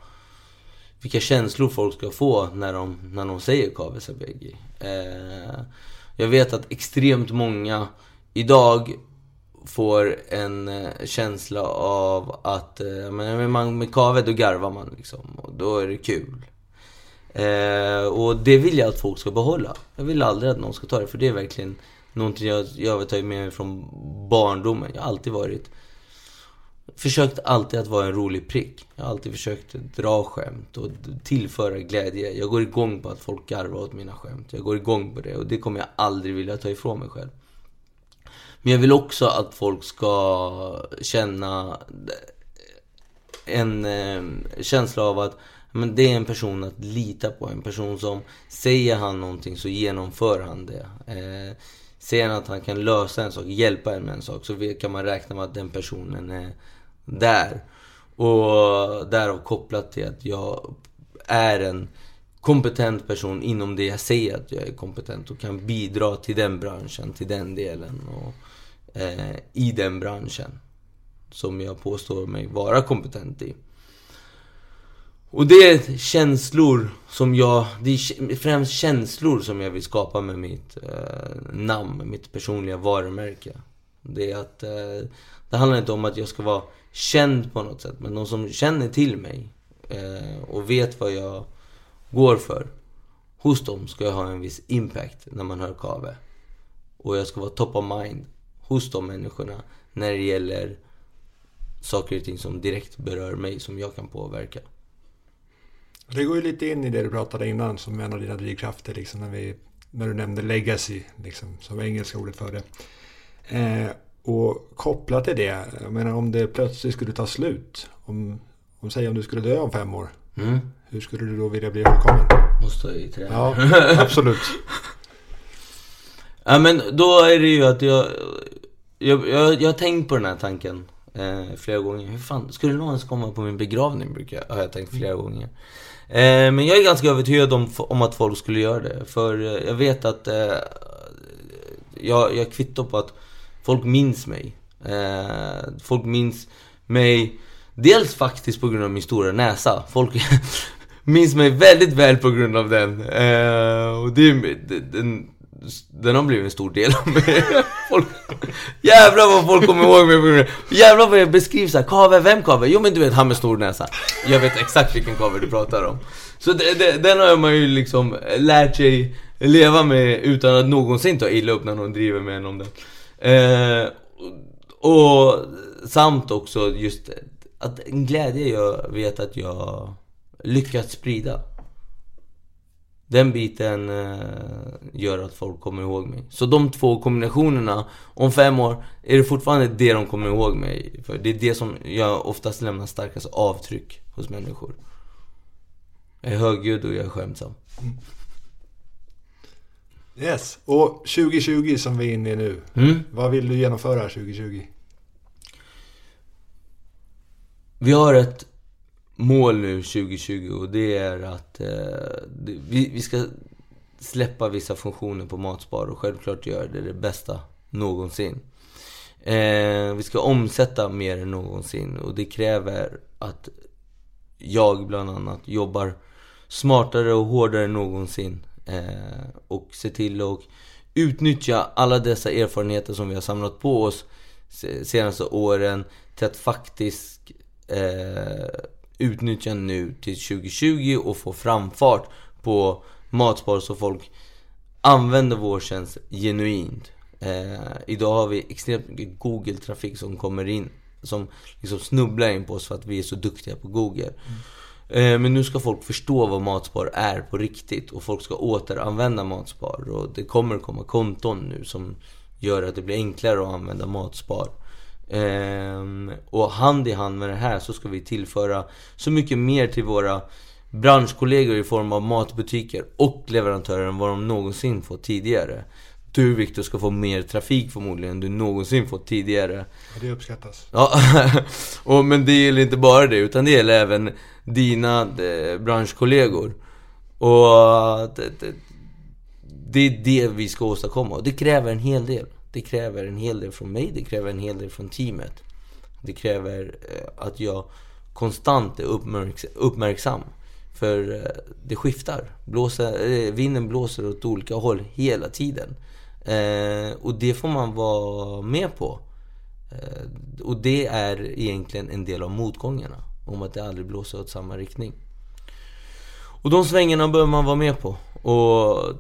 vilka känslor folk ska få när de, när de säger Kave Sabegi. Eh, jag vet att extremt många idag får en eh, känsla av att eh, men, man, med Kave då garvar man liksom. Och då är det kul. Eh, och det vill jag att folk ska behålla. Jag vill aldrig att någon ska ta det, för det är verkligen någonting jag, jag vill ta med mig från barndomen. Jag har alltid varit försökt alltid att vara en rolig prick. Jag har alltid försökt dra skämt och tillföra glädje. Jag går igång på att folk garvar åt mina skämt. Jag går igång på det och det kommer jag aldrig vilja ta ifrån mig själv. Men jag vill också att folk ska känna en eh, känsla av att men det är en person att lita på. En person som säger han någonting så genomför han det. Eh, säger han att han kan lösa en sak, hjälpa en med en sak, så kan man räkna med att den personen är där. Och därav kopplat till att jag är en kompetent person inom det jag säger att jag är kompetent och kan bidra till den branschen, till den delen och eh, i den branschen som jag påstår mig vara kompetent i. Och det är känslor som jag, det är främst känslor som jag vill skapa med mitt eh, namn, mitt personliga varumärke. Det är att, eh, det handlar inte om att jag ska vara känd på något sätt, men de som känner till mig eh, och vet vad jag går för. Hos dem ska jag ha en viss impact när man hör Kave. Och jag ska vara top of mind hos de människorna när det gäller saker och ting som direkt berör mig, som jag kan påverka. Det går ju lite in i det du pratade innan som en av dina drivkrafter, liksom, när, vi, när du nämnde legacy, liksom, som engelska ordet för det. Eh, och kopplat till det, jag menar om det plötsligt skulle ta slut, om, om säg om du skulle dö om fem år, mm. hur skulle du då vilja bli ihågkommen? Måste jag i trä. Ja, absolut. ja men då är det ju att jag, jag, jag, jag har tänkt på den här tanken eh, flera gånger. Hur fan, skulle någon ens komma på min begravning? Brukar, har jag tänkt flera gånger. Eh, men jag är ganska övertygad om, om att folk skulle göra det. För eh, jag vet att eh, jag, jag kvittar på att folk minns mig. Eh, folk minns mig Dels faktiskt på grund av min stora näsa. Folk minns mig väldigt väl på grund av den. Eh, och det, den, den har blivit en stor del av mig. Folk, jävlar vad folk kommer ihåg mig på grund av Jävlar vad jag beskrivs såhär, Kave, vem Kave? Jo men du vet han med stor näsa. Jag vet exakt vilken Kave du pratar om. Så det, det, den har man ju liksom lärt sig leva med utan att någonsin ta illa upp när någon driver med en om det Eh, och samt också just att en glädje jag vet att jag lyckats sprida. Den biten eh, gör att folk kommer ihåg mig. Så de två kombinationerna, om fem år är det fortfarande det de kommer ihåg mig för. Det är det som jag oftast lämnar starkast avtryck hos människor. Jag är högljudd och jag är skämtsam. Mm. Yes, och 2020 som vi är inne i nu. Mm. Vad vill du genomföra 2020? Vi har ett mål nu 2020 och det är att eh, vi, vi ska släppa vissa funktioner på Matspar och självklart göra det det bästa någonsin. Eh, vi ska omsätta mer än någonsin och det kräver att jag bland annat jobbar smartare och hårdare än någonsin. Eh, och se till att utnyttja alla dessa erfarenheter som vi har samlat på oss senaste åren till att faktiskt eh, utnyttja nu till 2020 och få framfart på Matspar så folk använder vår tjänst genuint. Eh, idag har vi extremt mycket Google-trafik som kommer in som liksom snubblar in på oss för att vi är så duktiga på Google. Mm. Eh, men nu ska folk förstå vad Matspar är på riktigt och folk ska återanvända Matspar och det kommer komma konton nu som gör att det blir enklare att använda Matspar. Ehm, och hand i hand med det här så ska vi tillföra så mycket mer till våra branschkollegor i form av matbutiker och leverantörer än vad de någonsin fått tidigare. Du Viktor ska få mer trafik förmodligen än du någonsin fått tidigare. Ja, det uppskattas. Ja, och, men det gäller inte bara det, utan det gäller även dina eh, branschkollegor. Och det, det, det är det vi ska åstadkomma och det kräver en hel del. Det kräver en hel del från mig, det kräver en hel del från teamet. Det kräver eh, att jag konstant är uppmärksam. För eh, det skiftar. Blåser, vinden blåser åt olika håll hela tiden. Eh, och det får man vara med på. Eh, och det är egentligen en del av motgångarna. Om att det aldrig blåser åt samma riktning. Och de svängarna behöver man vara med på. Och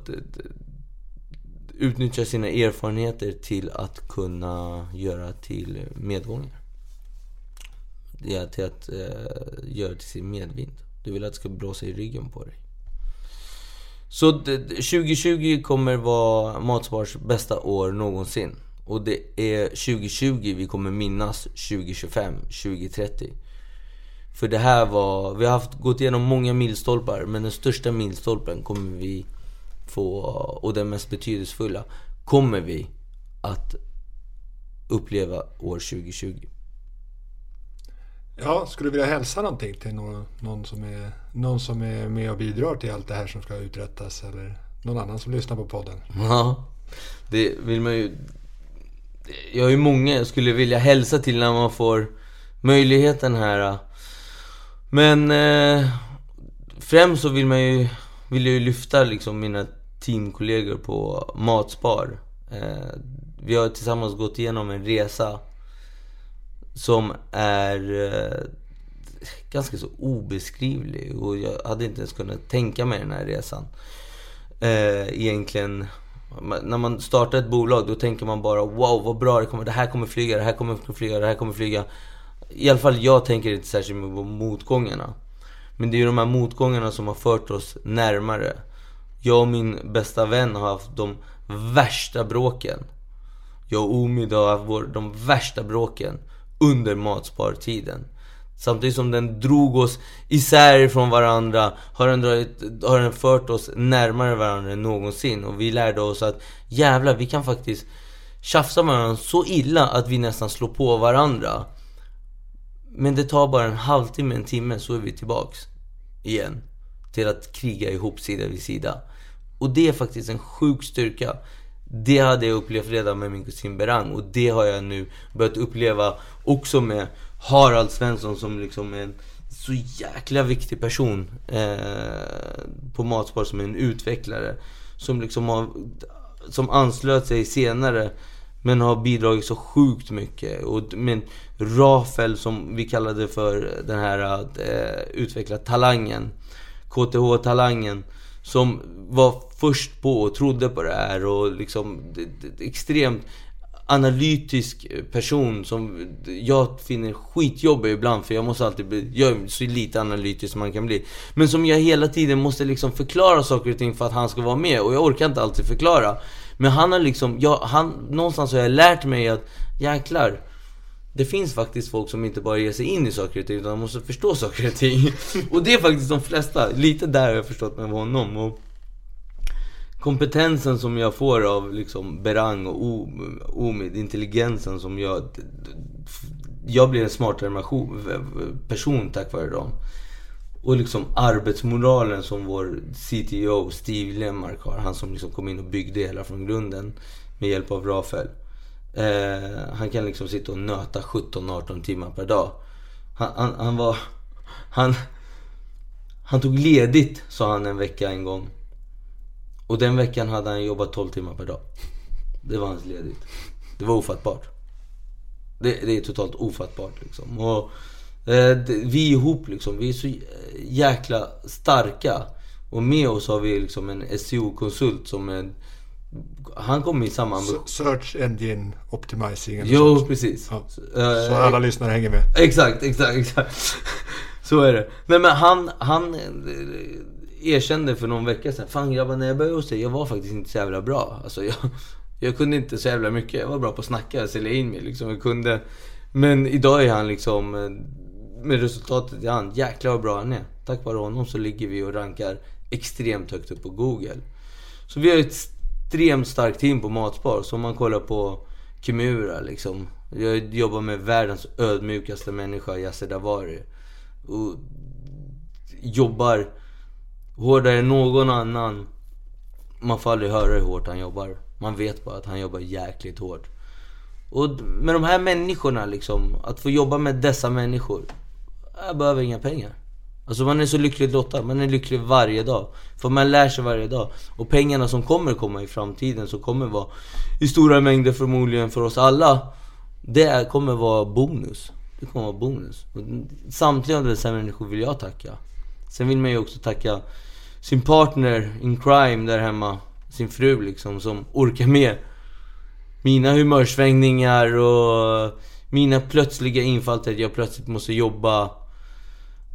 utnyttja sina erfarenheter till att kunna göra till medgångar. Det är till att eh, göra till sin medvind. Du vill att det ska blåsa i ryggen på dig. Så 2020 kommer vara Matspars bästa år någonsin. Och det är 2020 vi kommer minnas 2025, 2030. För det här var, vi har haft, gått igenom många milstolpar men den största milstolpen kommer vi få, och den mest betydelsefulla, kommer vi att uppleva år 2020. Ja, skulle du vilja hälsa någonting till någon, någon, som är, någon som är med och bidrar till allt det här som ska uträttas eller någon annan som lyssnar på podden? Ja, det vill man ju... Jag har ju många jag skulle vilja hälsa till när man får möjligheten här. Men eh, främst så vill man ju, vill jag ju lyfta liksom mina teamkollegor på Matspar. Eh, vi har tillsammans gått igenom en resa som är eh, ganska så obeskrivlig och jag hade inte ens kunnat tänka mig den här resan. Eh, egentligen, när man startar ett bolag då tänker man bara wow vad bra det kommer, det här kommer flyga, det här kommer flyga, det här kommer flyga. I alla fall jag tänker inte särskilt mycket på motgångarna. Men det är ju de här motgångarna som har fört oss närmare. Jag och min bästa vän har haft de värsta bråken. Jag och Omid har haft de värsta bråken under matspartiden. Samtidigt som den drog oss isär från varandra har den, dragit, har den fört oss närmare varandra än någonsin. Och vi lärde oss att jävlar, vi kan faktiskt tjafsa med varandra så illa att vi nästan slår på varandra. Men det tar bara en halvtimme, en timme så är vi tillbaks igen. Till att kriga ihop sida vid sida. Och det är faktiskt en sjuk styrka. Det hade jag upplevt redan med min kusin Berang och det har jag nu börjat uppleva också med Harald Svensson som liksom är en så jäkla viktig person eh, på Matspar som är en utvecklare. Som liksom har, som anslöt sig senare men har bidragit så sjukt mycket. Och men Rafael som vi kallade för den här att eh, utveckla talangen. KTH-talangen. Som var först på och trodde på det här och liksom extremt analytisk eh, person som jag finner skitjobbig ibland för jag måste alltid bli, jag är så lite analytisk som man kan bli. Men som jag hela tiden måste liksom förklara saker och ting för att han ska vara med och jag orkar inte alltid förklara. Men han har liksom, jag, han, någonstans har jag lärt mig att jäklar det finns faktiskt folk som inte bara ger sig in i saker och ting utan de måste förstå saker och ting. Och det är faktiskt de flesta. Lite där har jag förstått med honom. Och kompetensen som jag får av liksom Berang och Omid, intelligensen som jag... Jag blir en smartare person tack vare dem. Och liksom arbetsmoralen som vår CTO Steve Lemark har. Han som liksom kom in och byggde hela från grunden med hjälp av Rafael. Eh, han kan liksom sitta och nöta 17-18 timmar per dag. Han, han, han, var... Han, han tog ledigt, sa han en vecka en gång. Och den veckan hade han jobbat 12 timmar per dag. Det var hans ledigt. Det var ofattbart. Det, det är totalt ofattbart liksom. Och, eh, det, vi ihop liksom, vi är så jäkla starka. Och med oss har vi liksom en SEO-konsult som är han kommer i samma. Search Engine Optimizing Jo, sånt. precis. Ja. Så uh, alla lyssnare hänger med. Exakt, exakt, exakt. Så är det. Nej men han, han eh, erkände för någon vecka sedan. Fan grabbar, när jag började hos dig, jag var faktiskt inte så jävla bra. Alltså jag, jag kunde inte så jävla mycket. Jag var bra på att snacka, sälja in mig liksom. Jag kunde. Men idag är han liksom, eh, med resultatet i hand, jäklar vad bra han är. Tack vare honom så ligger vi och rankar extremt högt upp på Google. Så vi har ett extremt starkt team på Matspar. Så om man kollar på Kimura liksom. Jag jobbar med världens ödmjukaste människa, Yasser Davari. Och jobbar hårdare än någon annan. Man får aldrig höra hur hårt han jobbar. Man vet bara att han jobbar jäkligt hårt. Och med de här människorna liksom, att få jobba med dessa människor. Jag behöver inga pengar. Alltså man är så lyckligt lottad, man är lycklig varje dag. För man lär sig varje dag. Och pengarna som kommer komma i framtiden, som kommer vara i stora mängder förmodligen för oss alla. Det kommer vara bonus. Det kommer vara bonus. Samtliga av dessa människor vill jag tacka. Sen vill man ju också tacka sin partner in crime där hemma. Sin fru liksom, som orkar med mina humörsvängningar och mina plötsliga infall till att jag plötsligt måste jobba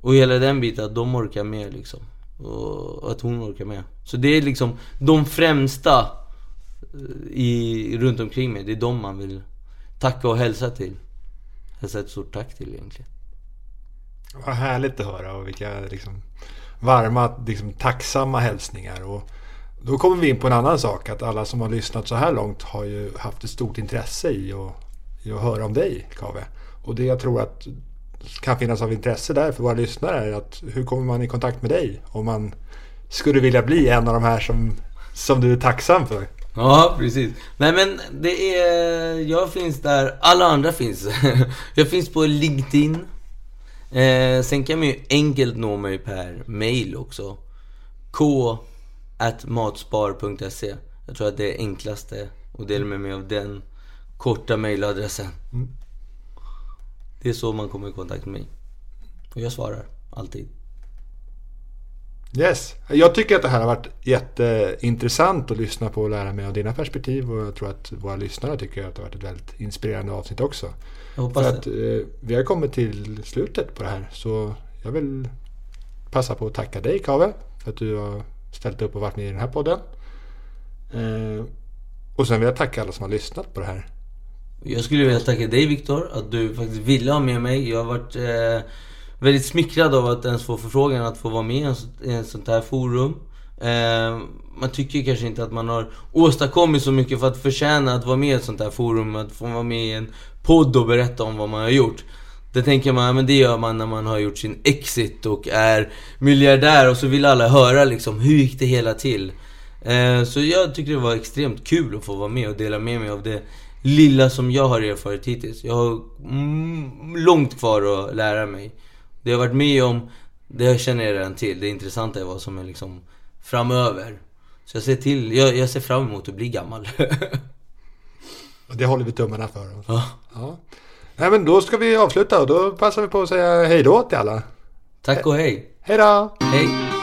och hela den biten, att de orkar med liksom. Och att hon orkar med. Så det är liksom de främsta eh, i, runt omkring mig. Det är de man vill tacka och hälsa till. Hälsa ett stort tack till egentligen. Vad härligt att höra och vilka liksom, varma, liksom, tacksamma hälsningar. Och då kommer vi in på en annan sak. Att alla som har lyssnat så här långt har ju haft ett stort intresse i att, i att höra om dig, Kave. Och det jag tror att kan finnas av intresse där för våra lyssnare är att hur kommer man i kontakt med dig om man skulle vilja bli en av de här som, som du är tacksam för? Ja, precis. Nej men det är... Jag finns där alla andra finns. jag finns på LinkedIn. Eh, sen kan man ju enkelt nå mig per mail också. K at matspar.se Jag tror att det är enklaste att dela med mig av den korta mailadressen. Mm. Det är så man kommer i kontakt med mig. Och jag svarar, alltid. Yes. Jag tycker att det här har varit jätteintressant att lyssna på och lära mig av dina perspektiv. Och jag tror att våra lyssnare tycker att det har varit ett väldigt inspirerande avsnitt också. Jag hoppas För att eh, vi har kommit till slutet på det här. Så jag vill passa på att tacka dig Kave. För att du har ställt upp och varit med i den här podden. Eh, och sen vill jag tacka alla som har lyssnat på det här. Jag skulle vilja tacka dig Viktor, att du faktiskt ville ha med mig. Jag har varit eh, väldigt smickrad av att ens få förfrågan att få vara med i ett sånt här forum. Eh, man tycker kanske inte att man har åstadkommit så mycket för att förtjäna att vara med i ett sånt här forum. Att få vara med i en podd och berätta om vad man har gjort. Det tänker man, men det gör man när man har gjort sin exit och är miljardär och så vill alla höra liksom, hur gick det hela till? Eh, så jag tycker det var extremt kul att få vara med och dela med mig av det lilla som jag har erfarit hittills. Jag har mm, långt kvar att lära mig. Det jag varit med om, det känner jag redan till. Det intressanta är vad som är liksom framöver. Så jag ser till, jag, jag ser fram emot att bli gammal. det håller vi tummarna för. Ja. ja. Nej men då ska vi avsluta och då passar vi på att säga hej då till alla. Tack och hej. Hej då. Hej.